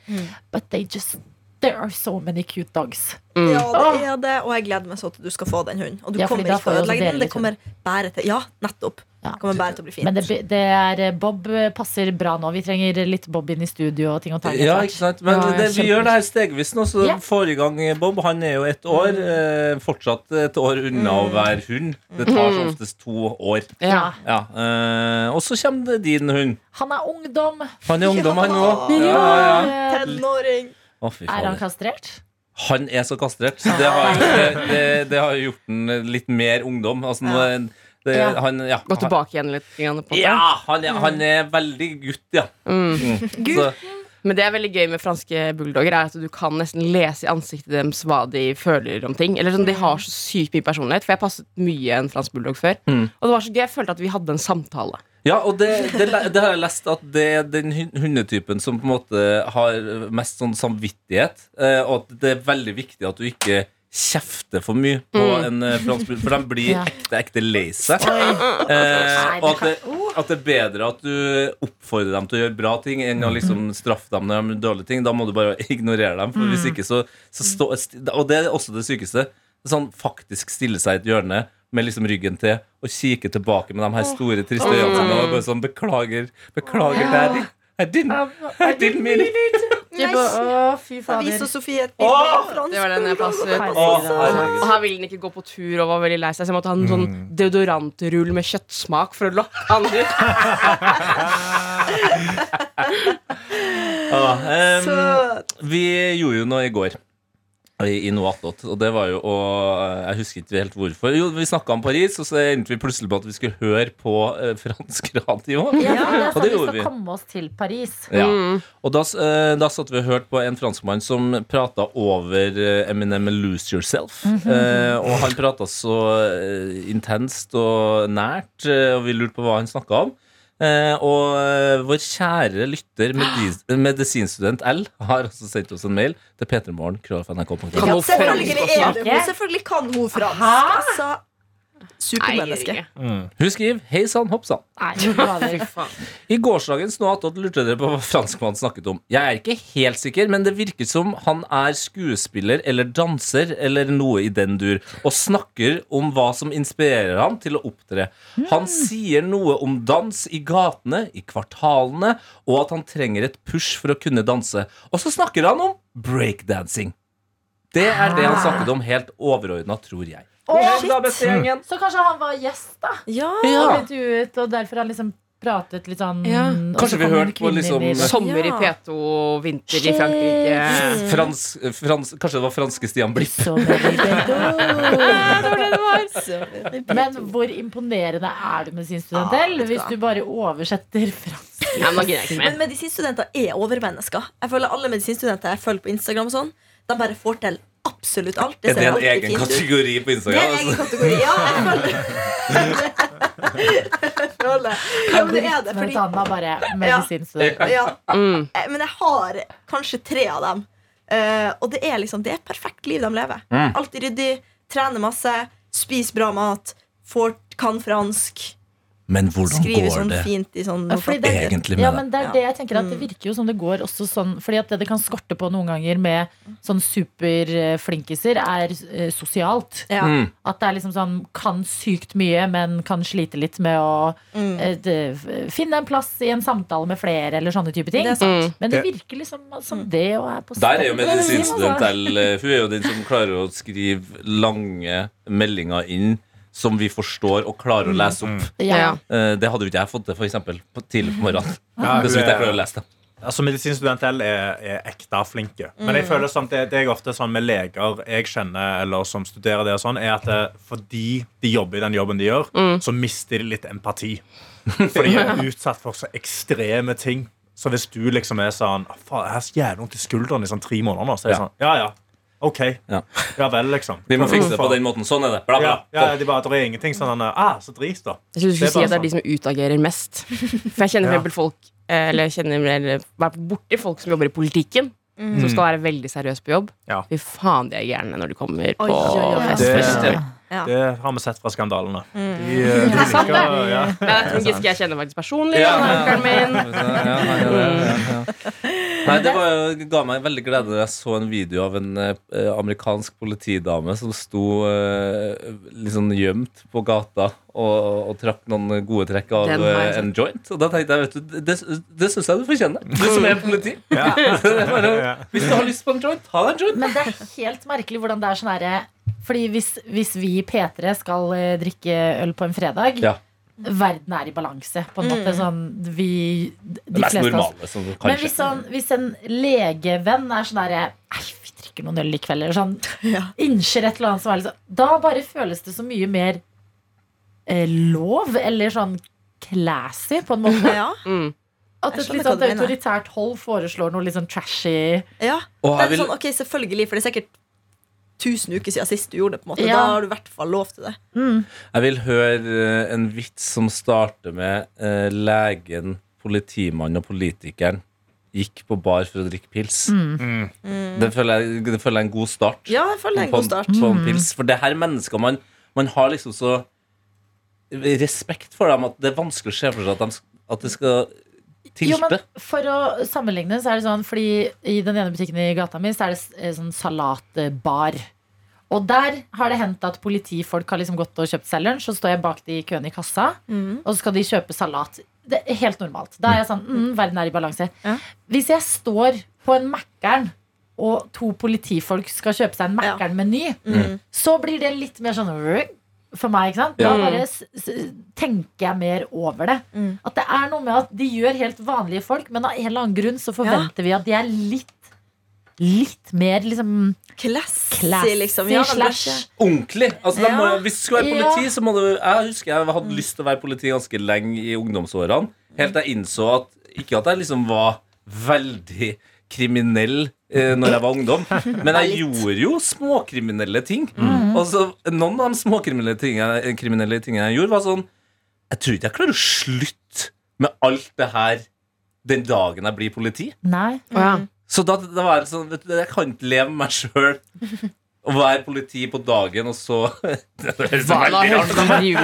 But they just There are so many cute dogs. Mm. Ja, det er det, og jeg gleder meg så til du skal få den hunden. Og du Ja, kommer ikke til å ødelegge den. Det kommer bare til Ja, nettopp. Ja. Kommer bare til å bli fint. Men det, det er eh, Bob passer bra nå. Vi trenger litt Bob inn i studio og ting og tang. Ja, ikke sant? Men Ja, det, vi gjør det her stegvis nå. Så yeah. får i gang Bob. Han er jo ett år. Eh, fortsatt et år unna å være hund. Det tar som oftest to år. Ja. Ja, eh, Og så kommer det din hund. Han er ungdom. Han er ungdom, han òg. Ja. Ja, ja. Eh, Tenåring. Fy Er han kastrert? Han er så kastrert. Det har, det, det, det har gjort han litt mer ungdom. Altså, nå det, Ja. han, ja, Gå tilbake igjen litt. Ja, han er, han er veldig gutt, ja. Mm. Mm. Så, Men det er veldig gøy med franske bulldogger, er at du kan nesten lese i ansiktet deres hva de føler om ting. Eller sånn, De har så sykt mye personlighet, for jeg passet mye en fransk bulldog før. Mm. Og det var så gøy, jeg følte at vi hadde en samtale. Ja, og det, det, det har jeg lest at det er den hundetypen som på en måte har mest sånn samvittighet. eh, Og at det er veldig viktig at du ikke kjefter for mye på Mm. en eh, fransk bulldog, for de blir Ja. ekte, ekte lei seg. Eh, og at det, at det er bedre at du oppfordrer dem til å gjøre bra ting, enn å liksom straffe dem når de gjør dårlige ting. Da må du bare ignorere dem. For hvis ikke så, så stå, Og det er også det sykeste. Sånn faktisk stille seg i et hjørne med liksom ryggen til og kikker tilbake med de her store, triste øynene sine og bare sånn Beklager, beklager, daddy. I didn't, I didn't mean it. Å, fy fader. Sofie et bilde Det var den jeg passet. Og her ville den ikke gå på tur og var veldig lei seg, så jeg måtte ha en sånn deodorantrull med kjøttsmak for å lokke han ut. Ah, um. Vi gjorde jo noe i går i, i noe attåt, og det var jo å Jeg husker ikke helt hvorfor. Jo, vi snakka om Paris, og så endte vi plutselig på at vi skulle høre på eh, fransk radio. Ja, det er Og sånn gjorde vi gjorde skal vi. komme oss til Paris. Ja. Mm. Og da, s- eh, da satt vi og hørte på en franskmann som prata over eh, Eminem med 'Lose Yourself'. eh, og han prata så eh, intenst og nært, eh, og vi lurte på hva han snakka om. Eh, og eh, vår kjære lytter, medis medisinstudent L, har også sendt oss en mail til p3morgen. Ja, Kan hun selvfølgelig fransk er også? det hun. Selvfølgelig kan hun fransk. Altså, supermenneske. Hun skriver 'Hei sann, hopp sann'. I gårsdagens Nå attåt lurte dere på hva franskmannen snakket om. Jeg er ikke helt sikker, men det virker som han er skuespiller eller danser eller noe i den dur, og snakker om hva som inspirerer ham til å opptre. Han sier noe om dans i gatene, i kvartalene, og at han trenger et push for å kunne danse. Og så snakker han om breakdancing. Det er det han snakket om helt overordna, tror jeg. Da. Så kanskje han var gjest, da? Ja. Ja. Og ut, og derfor har han liksom pratet litt sånn Ja. Kanskje vi hørte på liksom- inn. Sommer i Ja. P2, vinter i Frankrike. Frans, frans, kanskje det var franske Stian Blipp. Men hvor imponerende er du med sin studentell ah, hvis du bare oversetter fransk? Ja, Men medisinstudenter er overmennesker. Jeg føler Alle medisinstudenter jeg følger på Instagram, og sånn De bare får til absolutt alt. Er det en egen ut. kategori på Det er en egen Altså? kategori. Ja, jeg føler det. Ja, men det er det, Men fordi Anna bare medisinstudent. ja, Mm. Eh, Men jeg har kanskje tre av dem. Eh, og det er liksom Det er et perfekt liv de lever. Mm. Alltid ryddig, trener masse, spiser bra mat, får, kan fransk, Men hvordan Skrive går sånn det fint i sånn Ja, det, egentlig med ja, men det? det er det jeg tenker at Det virker jo som det går også sånn Fordi at det det kan skorte på noen ganger med sånn superflinkiser, er eh, sosialt. Ja. Mm. At det er liksom sånn kan sykt mye, men kan slite litt med å Mm. eh, finne en plass i en samtale med flere, eller sånne type ting. Det mm. Men det virker liksom som det og er på Der er jo stedet medisinstudent. L. Hun er jo den som klarer å skrive lange meldinger inn som vi forstår og klarer å lese opp. Ja. Ja. Eh, Det hadde jo ikke jeg fått til, for eksempel, på tidlig på morgenen. Ja, Det er så vidt jeg klarer å lese det. Altså Medisinstudent L er, er ekte flinke. Men jeg føler sånn, det, det jeg ofte sånn med leger jeg kjenner, eller som studerer det, og sånn, er at det, fordi de jobber i den jobben de gjør, så mister de litt empati. For de er utsatt for så ekstreme ting. Så hvis du liksom er sånn Faen, jeg har så jævlig vondt i skulderen i sånn tre måneder nå, så er jeg Ja. sånn Ja, ja. OK. Ja. Ja vel, liksom. Vi må fikse det på den måten. Sånn er det. Bla, bla. Ja, ja, de bare, det er ingenting sånn ah, så drit, da. Jeg synes du skulle si at det er sånn. de som utagerer mest. For jeg kjenner Ja. folk eh, Eller kjenner eller vært borti folk som jobber i politikken. Som skal være veldig seriøse på jobb. Ja. Fy faen, de er gærne når de kommer på fest. Det- Ja. Det har vi sett fra skandalene. Mm. De, eh, de liker, ja. Ja, Trond Giske jeg kjenner faktisk personlig. Ja, ja. Ja, ja. Nei, det var, ga meg veldig glede da jeg så en video av en eh, amerikansk politidame som sto eh, sånn gjemt på gata og, og trakk noen gode trekk av Den har jeg eh, en joint. Og da tenkte jeg, vet du, det, det syns jeg du fortjener. Du som er politi. Ja. Det er bare, hvis du har lyst på en joint, ha deg en joint. Men det er helt merkelig hvordan det er sånn herre Fordi hvis, hvis vi i P3 skal eh, drikke øl på en fredag Ja. Verden er i balanse. På en måte sånn vi De Det mest fleste av oss normale som Men hvis, sånn, hvis en legevenn er sånn derre vi drikker noen øl i kveld, eller sånn Ja. innser et eller annet som er litt sånn Da bare føles det så mye mer eh, lov, eller sånn classy, på en måte. Ja. Mm. At et litt sånn autoritært hold foreslår noe litt sånn trashy ja. Det er sånn, ok, Selvfølgelig, for det er sikkert 1000 uker siden sist du gjorde det. på en måte Ja. Da har du i hvert fall lov til det. jeg vil høre eh, en vits som starter med eh, legen, politimannen og politikeren gikk på bar for å drikke pils. Mm. Det, føler jeg, det føler jeg er en god start. Ja, jeg føler det er en god start. På Mm. en pils. For det her er mennesker man, man har liksom så respekt for dem at det er vanskelig å se for seg at, de, at det skal Jo, men for å sammenligne, så er det sånn Fordi i den ene butikken i gata mi, så er det eh, sånn salatbar. Og der har det hendt at politifolk har liksom gått og kjøpt seg lunsj, og så står jeg bak de i køen i kassa, Mm. og så skal de kjøpe salat. Det er helt normalt. Da er jeg sånn mm, Verden er i balanse. Ja. Hvis jeg står på en Mækkern, og to politifolk skal kjøpe seg en Ja. Mækkern-meny, Mm. så blir det litt mer sånn for meg. ikke sant? Da bare s s tenker jeg mer over det. Mm. At det er noe med at de gjør helt vanlige folk, men av en eller annen grunn så forventer vi at de er litt Litt mer liksom Classy, classy, liksom. Ja, slash Ordentlig! Altså, må, hvis du skal være Ja. politi, så må du Jeg husker jeg hadde lyst til å være politi ganske lenge i ungdomsårene. Helt til jeg innså at ikke at jeg liksom var veldig kriminell eh, når jeg var ungdom, men jeg gjorde jo småkriminelle ting. Og så Noen av de småkriminelle tingene, kriminelle tingene jeg gjorde, var sånn Jeg tror ikke jeg klarer å slutte med alt det her den dagen jeg blir politi. Nei. Mm. Så da, da var jeg sånn vet du, Jeg kan ikke leve med meg sjøl og være politi på dagen, og så Det høres veldig rart hørte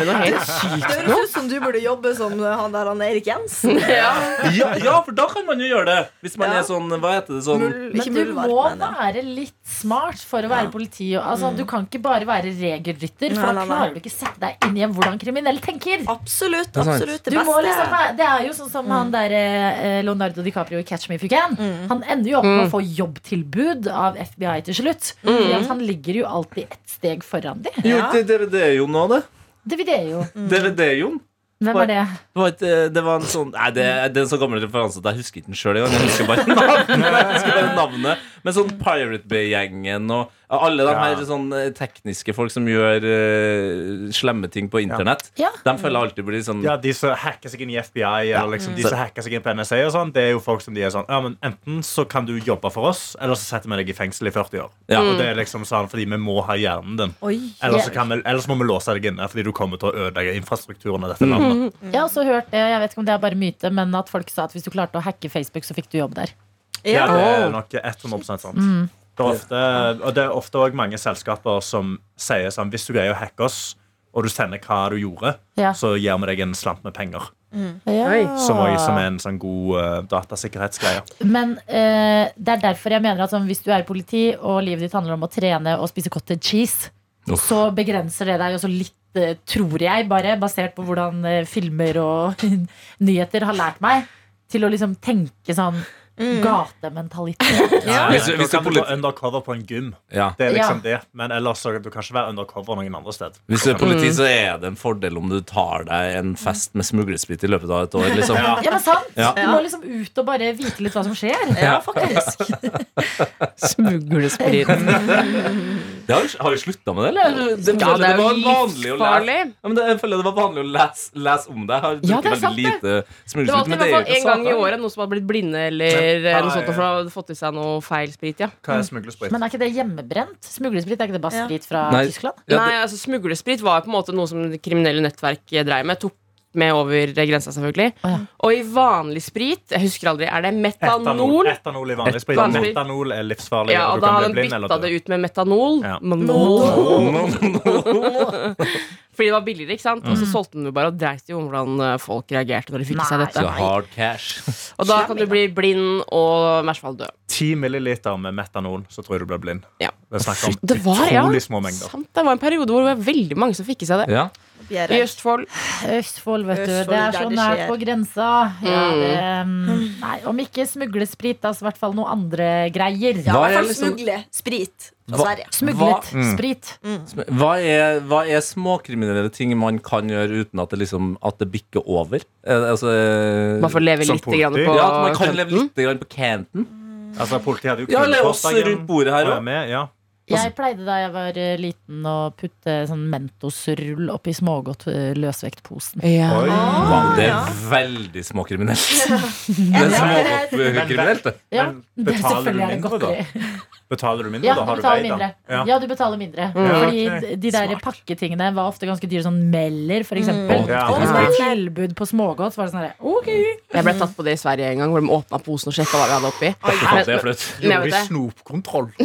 noe helt sykt Det høres ut som du burde jobbe som han der han Erik Jensen. ja. ja, ja, for da kan man jo gjøre det. Hvis man Ja. er sånn Hva heter det sånn Mul Men du må være litt smart for å være politi. Altså, Du kan ikke bare være regelrytter, for da klarer du ikke sette deg inn i hvordan kriminell tenker. Absolutt. absolutt Det beste. liksom, det er jo sånn som han der eh, Leonardo DiCaprio i Catch Me If You Can. Han ender jo opp med å få jobbtilbud av FBI til slutt. Fordi at han ligger jo alltid ett steg foran de. Jo, det DVD-Jon nå, det. DVD-jo. DVD-Jon. Hvem var det? Det var, et, eh, det var en sånn Nei, det, det er en så gammel referanse at jeg husker ikke den sjøl engang. Jeg husker bare navnet. Jeg husker bare navnet Men sånn Pirate Bay-gjengen og alle de Ja. her sånn eh, tekniske folk som gjør uh, slemme ting på internett, Ja. de føler alltid blir sånn Ja, De som hacker seg inn i FBI, eller liksom de som hacker seg inn på NSA, og sånn, det er jo folk som de er sånn Ja, men Enten så kan du jobbe for oss, eller så setter vi deg i fengsel i 40 år. Ja. Og det er liksom sånn fordi vi må ha hjernen din. Eller så, kan vi, eller så må vi låse deg inne fordi du kommer til å ødelegge infrastrukturen av dette landet. Jeg har også hørt det, jeg vet ikke om det er bare myte, men at folk sa at hvis du klarte å hacke Facebook, så fikk du jobb der. Ja, det er nok 100 sant. Det er ofte, og det er ofte òg mange selskaper som sier sånn Hvis du greier å hacke oss, og du sender hva du gjorde, Ja. så gir vi deg en slant med penger. Ja. Som, også, som er en sånn god uh, datasikkerhetsgreie. Men uh, det er derfor jeg mener at sånn, hvis du er politi, og livet ditt handler om å trene og spise cottage cheese, Uff. så begrenser det deg også litt, uh, tror jeg, bare basert på hvordan filmer og nyheter har lært meg, til å liksom tenke sånn gatementalitet. Ja. Hvis du- hvis du kan politi- gå undercover på en gym. Ja. Det er liksom Ja. det. Men ellers så du kan ikke være undercover noen andre sted. Hvis du er politi, så er det en fordel om du tar deg en fest med smuglersprit i løpet av et år. Liksom. Ja. Ja, men sant? Ja. Du må liksom ut og bare vite litt hva som skjer. Ja, faktisk. Smuglesprit. Det har, har du slutta med det, eller? Det, Ja, det er jo var vanlig å lese. livsfarlig. Ja, men det, jeg føler det var vanlig å lese, lese om det. Jeg har Ja, det er sant, lite Det var alltid det hvert er fall gang i året noen som hadde blitt blinde eller eh, noe sånt ja. for å ha fått i seg noe feil sprit. ja Hva er smuglersprit? Men er ikke det hjemmebrent? Smuglesprit, er ikke det bare sprit fra Nei. Tyskland? Nei, altså smuglesprit var på en måte noe som det kriminelle nettverk dreiv med. Tok med over grensa, selvfølgelig. Å, ja. Og i vanlig sprit, jeg husker aldri, er det metanol? Etanol i vanlig sprit. Vanlig. Metanol er livsfarlig. Ja, og og da hadde de bytta det ut med metanol. Ja. Fordi det var billigere, ikke sant? Og Mm. så solgte den jo bare og dreit om hvordan eh, folk reagerte når de fikk i seg dette. Så hard cash. Og da kan du bli blind og i hvert fall dø. 10 milliliter med metanol, så tror jeg du blir blind. Ja. Det om Det var, ja, utrolig små mengder. sant, det var en periode hvor det var veldig mange som fikk i seg det. Ja. Jeg I. Østfold. Østfold, vet du. Østfold, Det er så det nært på grensa. Ja, Mm. det, mm, nei, om ikke smuglesprit, da, så i hvert fall noen andre greier. Ja, Hva i hvert er fall liksom- smugle sprit fra Hva- Sverige. Smuglet Hva- sprit. Hva er, hva er småkriminelle ting man kan gjøre uten at det, liksom, at det bikker over? Eh, altså, man får leve litt grann på ja, at man kan leve litt grann på canten. Altså, Politiet hadde jo Ja, eller oss rundt bordet her òg. Ja. Jeg pleide da jeg var eh, liten å putte sånn Mentos-rull oppi smågodt eh, løsvektposen. Ja. Oi. Wow, det er ja. veldig småkriminelt. Det er småkriminelt, det. Ja, Men det, du selvfølgelig er det godteri. Betaler du mindre, Ja, da? Har du betaler veid, mindre. Ja. Ja, du betaler mindre. Mm. Fordi de- de der Smart. pakketingene var ofte ganske dyre. Sånn Meller, for eksempel. Mm. Ja. Og hvis det var tilbud på smågodt, så var det sånn her Ok. Jeg ble tatt på det i Sverige en gang, hvor de åpna posen og sjekka hva vi hadde oppi. Det er flaut. Gjorde de snopkontroll?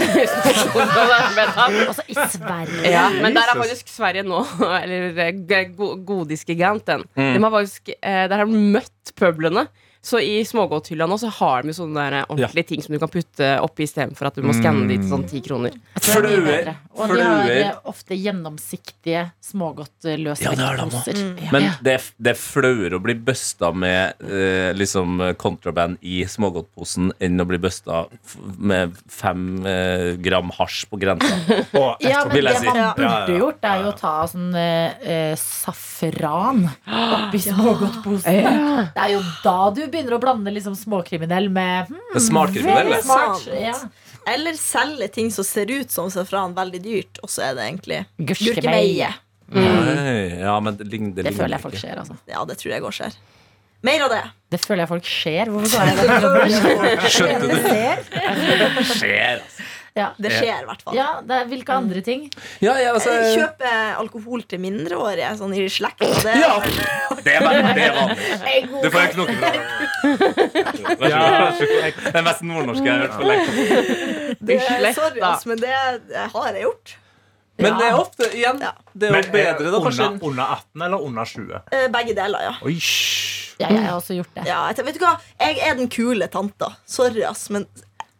Altså, i Sverige. Ja, men der er faktisk Sverige nå, eller eh, godisgiganten. Mm. De har faktisk, eh, der har de møtt pøblene. Så i smågodthylla nå så har de jo sånne der ordentlige ordentlige ting som du kan putte oppi istedenfor at du må skanne de til sånn ti kroner. Er Fløer. Og de har eh, ofte gjennomsiktige smågodt eh, Ja, det er det, løsvektposer. Ja. Men det, det er flauere å bli busta med eh, liksom kontraband i smågodtposen enn å bli busta med fem eh, gram hasj på grensa. Og Ja, men det si. man burde ja, ja. gjort, er jo å ta sånn eh, eh, safran oppi smågodtposen. Ja. Det er jo da du begynner å blande liksom småkriminell med hmm, Det er smartkriminell, smart. Ja. Eller selge ting som ser ut som safran, veldig dyrt, og så er det egentlig Gurkemeie. Mm. Ja, men det ligner, det Det føler jeg folk skjer, altså. Ja, det tror jeg går skjer. Mer av det. Det føler jeg folk skjer. Hvorfor sa jeg det? Skjønte du? Skjer, altså. Ja. Det skjer i hvert fall. ja, det er, hvilke andre ting? Ja, ja, altså Eh, Kjøpe alkohol til mindreårige, sånn i slekt. Det, Ja, det er veldig det er vanlig. Du får jeg ikke fra så god. Det er mest nordnorske jeg har hørt for lenge. det, sorry, ass, men det, har jeg gjort. Men det er ofte, igjen, Ja. det er jo bedre da, kanskje. under, under 18 eller under 20? Eh, Begge deler, ja. Oi. Ja, jeg har også gjort det. ja jeg, vet du hva? jeg er den kule tanta. Sorry, ass, men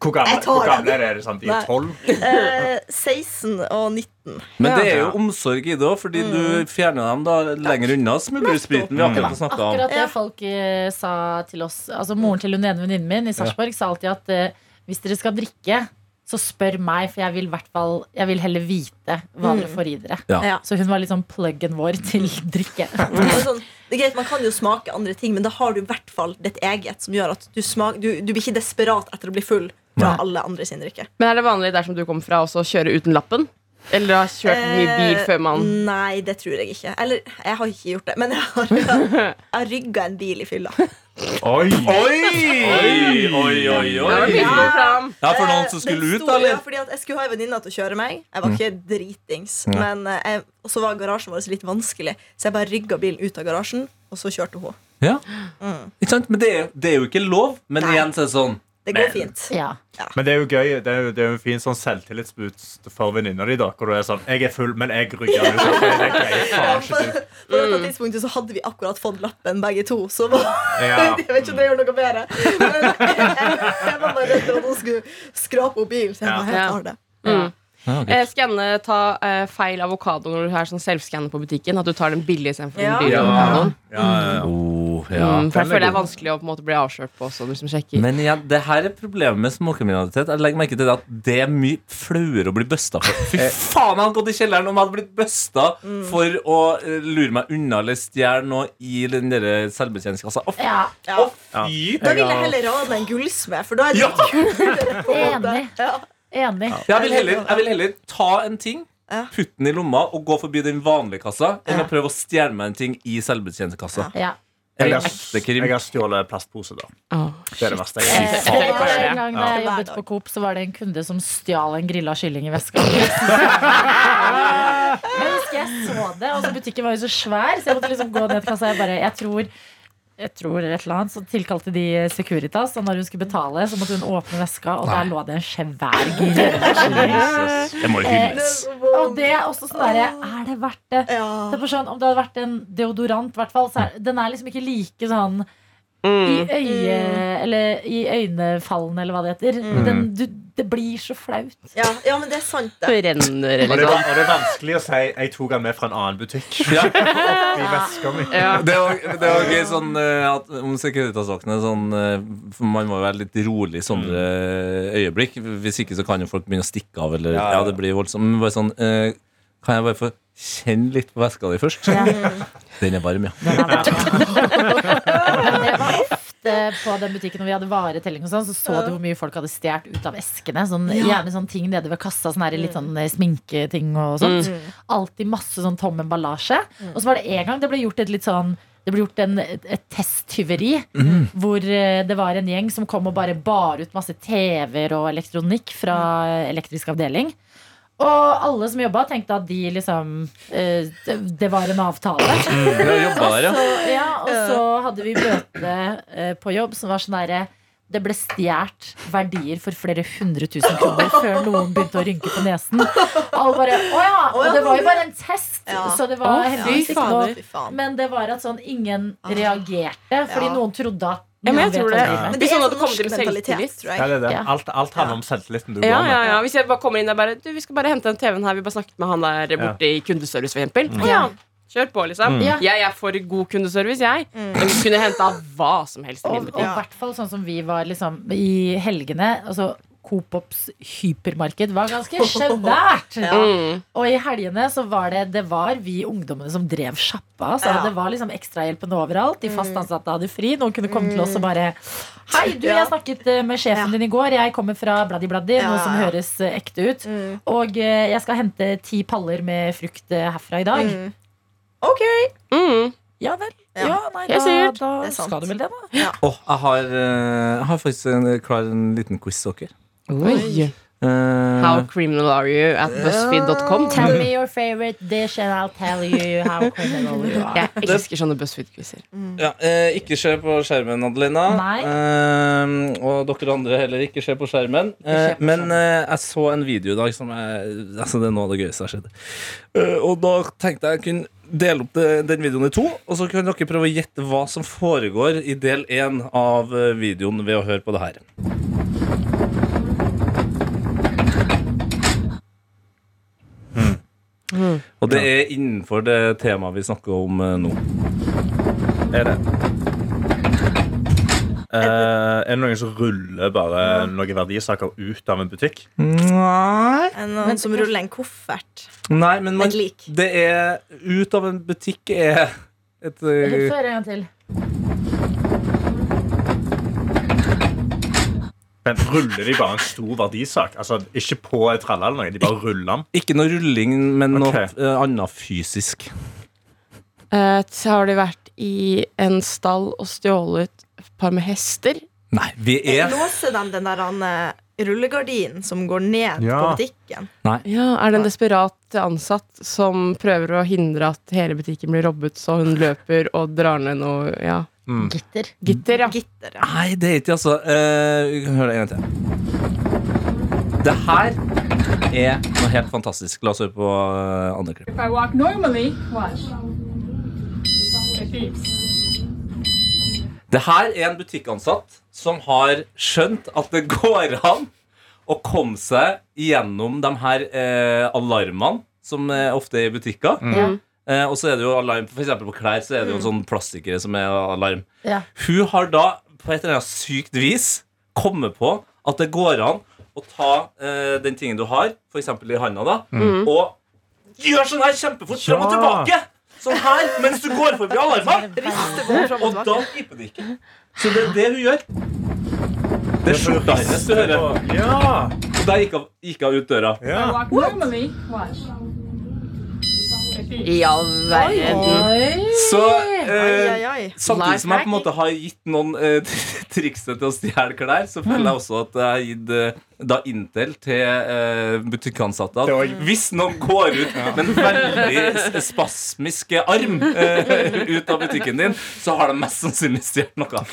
Hvor gamle, hvor gamle er dere? Sant? De er 12? eh, 16 og 19. Men det er jo omsorg i det òg, fordi du fjerner dem da lenger unna smuglerspriten vi akkurat. Akkurat det folk eh, sa til oss Altså Moren til hun ene venninnen min i Sarpsborg sa alltid at eh, hvis dere skal drikke, så spør meg, for jeg vil, fall, jeg vil heller vite hva dere får i dere. Ja. Ja. Så hun var liksom pluggen vår til drikke. Det sånn, det er greit, Man kan jo smake andre ting, men da har du i hvert fall ditt eget, som gjør at du, smak, du, du blir ikke desperat etter å bli full fra Nei. alle andre sin drikke. Men er det vanlig der som du kommer fra, også å kjøre uten lappen? Eller har kjørt mye bil før man Eh, Nei, det tror jeg ikke. Eller, jeg har ikke gjort det, men jeg har, jeg har rygga en bil i fylla. Oi! Oi! Oi, oi, oi, Ja, oi. Ja, for noen Eh, som skulle ut, da, Ja, fordi at jeg skulle ha en venninne til å kjøre meg. Jeg var ikke dritings. Nei. Men eh, jeg, og så var garasjen vår litt vanskelig, så jeg bare rygga bilen ut av garasjen, og så kjørte hun. Ja. Ikke sant? Men det det er jo ikke lov. Men Nei. igjen så er det sånn Det går Men- fint. Ja. Men det er jo gøy. Det er jo, det er jo en fin sånn selvtillitsboost for venninna di. Hvor du er sånn Jeg er full, men jeg rygger ut. Ja. På, på dette tidspunktet så hadde vi akkurat fått lappen, begge to. Så var, Ja. jeg vet ikke om det gjør noe bedre. Men jeg, jeg var bare redd for at hun skulle skrape opp bilen. Så jeg Ja. bare, jeg tar det. Mm. Ja. Eh, skanne, ta eh, feil avokado når du har sånn selvskanner på butikken. At du tar den billige istedenfor Ja. den dyre Ja, avokadoen. ja, ja. Oh, ja. Mm, for jeg er føler det er vanskelig å på en måte bli avslørt på også, Liksom. Men igjen, det her er problemet med småkriminalitet. Jeg legger merke til det at det er mye flauere å bli busta for. Fy faen, jeg hadde gått i kjelleren om jeg hadde blitt busta for å uh, lure meg unna eller stjele noe i den der selvbetjeningskassa. Å, ja. Ja. fy! Da vil jeg heller rane en gullsmed, for da er det Ja. litt kulere. Enig. Ja. Enig. Jeg vil, heller, jeg vil heller ta en ting, Ja. putte den i lomma og gå forbi den vanlige kassa, enn å prøve å stjele meg en ting i selvbetjeningskassa. Ja. Eller ekte krim. jeg har stjålet plastpose, da. Oh, Det er det verste jeg Eh, har det gjort. en gang da jeg jobbet på Coop, så var det en kunde som stjal en grilla kylling i veska. Jeg husker jeg så det, og så butikken var jo så svær, så jeg måtte liksom gå ned til kassa. Jeg bare, jeg tror jeg tror et eller annet, Så tilkalte de Securitas, og når hun skulle betale, så måtte hun åpne veska, og der lå det en svær. Det må jo hylles. Og det er også sånn derre Er det verdt det? Ja. Det er sånn, Om det hadde vært en deodorant, i hvert fall, så er, den er liksom ikke like sånn i Mm. øye Eller i øynefallene, eller hva det heter. Den, du, det blir så flaut. Ja, ja, men det er sant, det. Brenner, Og det, er, og det er vanskelig å si jeg tok den med fra en annen butikk. Ja. I veska mi. Ja. Det var, det var gøy sånn eh, at, om Securitas-vaktene sånn, eh, for Man må jo være litt rolig i sånne eh, øyeblikk. Hvis ikke så kan jo folk begynne å stikke av. Eller, Ja, ja, ja. det blir voldsomt Men bare sånn eh, Kan jeg bare få kjenne litt på veska di først? Den er varm, ja. Den er. Men det var ofte på den butikken når vi hadde varetelling og sånn, så så du hvor mye folk hadde stjålet ut av eskene. Sånn, Gjerne sånn ting nede ved kassa, sånn her, litt sånn eh, sminketing og sånt. Alltid masse sånn tom emballasje. Og så var det en gang det ble gjort et litt sånn det ble gjort en, et, testtyveri mm. hvor eh, det var en gjeng som kom og bare bar ut masse TV-er og elektronikk fra elektrisk avdeling. Og alle som jobba, tenkte at de liksom eh, det, var en avtale. Mm, jobba der, ja. Så, ja, og så hadde vi møte eh, på jobb som var sånn derre det ble stjålet verdier for flere hundre tusen kroner før noen begynte å rynke på nesen. Alle bare, å ja, Og det var jo bare en test, Ja. så det var heldigvis ikke noe Men det var at sånn ingen reagerte, fordi Ja. noen trodde at Ja, men jeg tror det. Ja. Men det er sånn norsk inn med mentalitet, selvtillit. Ja, det er det. Alt, alt handler om selvtilliten du Ja, går ja, med. ja. Hvis jeg bare kommer inn og bare Du, vi skal bare hente den TV-en her. Vi bare snakket med han der borte i kundeservice, for eksempel. Mm. ja. Kjør på, liksom. Mm. Ja. Jeg er for god kundeservice, jeg. Jeg kunne henta hva som helst i Og, og i hvert fall sånn som vi var liksom i helgene. Altså Coop Ops hypermarked var ganske svært. Mm. Og i helgene så var det Det var vi ungdommene som drev sjappa. Så Ja. det var liksom ekstrahjelpen overalt. De fast ansatte hadde fri. Noen kunne komme til oss og bare Hei, du, jeg snakket eh, med sjefen Ja. din i går. Jeg kommer fra Bladdi Bladdi, Ja, noe som ja, ja. høres eh, ekte ut. Mm. Og eh, jeg skal hente ti paller med frukt herfra i dag. Ok. Mm. Ja vel. Ja. Ja, nei, da, da skal du vel det, da. Åh, jeg, har, eh, jeg har faktisk en, klar en liten quiz til dere. Oi. Eh, How criminal are you at buzzfeed.com? Tell me your favorite dish, and I'll tell you how criminal you are. Jeg elsker sånne BuzzFeed-quizer. ja, eh, ikke se på skjermen, Adelina. Eh, og dere andre heller ikke se på skjermen. Eh, på men eh, jeg så en video i dag som er, altså Det er noe av det gøyeste jeg har sett. Eh, og da tenkte jeg jeg kunne dele opp det, den videoen i to, og så kan dere prøve å gjette hva som foregår i del én av videoen ved å høre på det her. Og det er innenfor det temaet vi snakker om eh, nå. Er det? Eh, er det noen som ruller bare noen verdisaker ut av en butikk? Nei. En, noen som ruller en koffert. Nei, men man, det er Ut av en butikk er et eh, Før en gang til. Men ruller de bare en stor verdisak? Altså Ikke på et tralle eller noe, de bare ruller den? Ikke noe rulling, men noe Ok. eh, annet fysisk. Uh, så har de vært i en stall og stjålet et par med hester. Nei, vi er Låser de den der han, eh, rullegardinen som går ned Ja. på butikken? Ja, Er det en desperat ansatt som prøver å hindre at hele butikken blir robbet, så hun løper og drar ned noe ja, Gitter. gitter? Ja. Gitter. ja. Nei, det er ikke altså Uh, Vi kan høre det en gang til. Det her er noe helt fantastisk. La oss høre på uh, andre klipp. If I walk normally, watch. Det her er en butikkansatt som har skjønt at det går an å komme seg gjennom de her eh, alarmene som er ofte er i butikker. Ja. Eh, og så er det jo alarm For eksempel på klær så er det jo sånn plastikere som er alarm. Ja. Hun har da på et eller annet sykt vis kommet på at det går an å ta eh, den tingen du har, f.eks. i handa, da, og gjøre sånn her kjempefort fram og tilbake! Sånn her mens du går forbi fram og Og da piper det ikke. Så det er det hun gjør. Det er skjorta hennes du hører. Ja! Der gikk hun ut døra. Ja. walk normally, watch. It I all verden. Oi. Så eh. Samtidig som jeg på en måte har gitt noen eh, trikset til å stjele klær, så føler jeg også at jeg har gitt eh, da Intel til eh, butikkansatte at hvis noen går ut med en veldig spasmisk arm eh, ut av butikken din, så har de mest sannsynlig stjålet noe.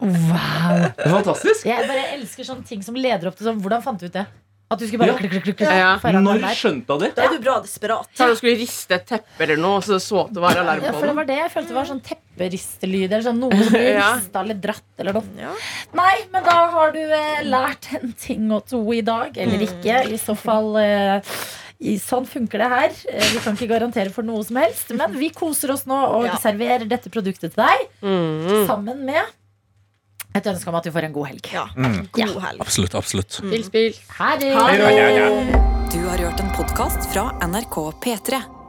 Wow. Det er fantastisk. Jeg bare elsker sånne ting som leder opp til sånn Hvordan fant du ut det? At du skulle bare klikk, klikk, klikk, klikk Ja. foran Når den skjønte jeg det? Da er du bra desperat. Så du skulle riste et teppe eller noe, og så så at det var alarm Ja, på for det den. var det jeg følte det var sånn tepperistelyd. Eller sånn noe som blir Ja. rista eller dratt eller noe. Ja. Nei, men da har du eh, lært en ting og to i dag. Eller ikke. I så fall eh, i, sånn funker det her. Eh, Vi kan ikke garantere for noe som helst. Men vi koser oss nå og Ja. serverer dette produktet til deg. Mm. Sammen med et ønske om at du får en god helg. Ja. God helg. Absolutt. absolutt. Spill, spill. Ha det. Du har hørt en podkast fra NRK P3.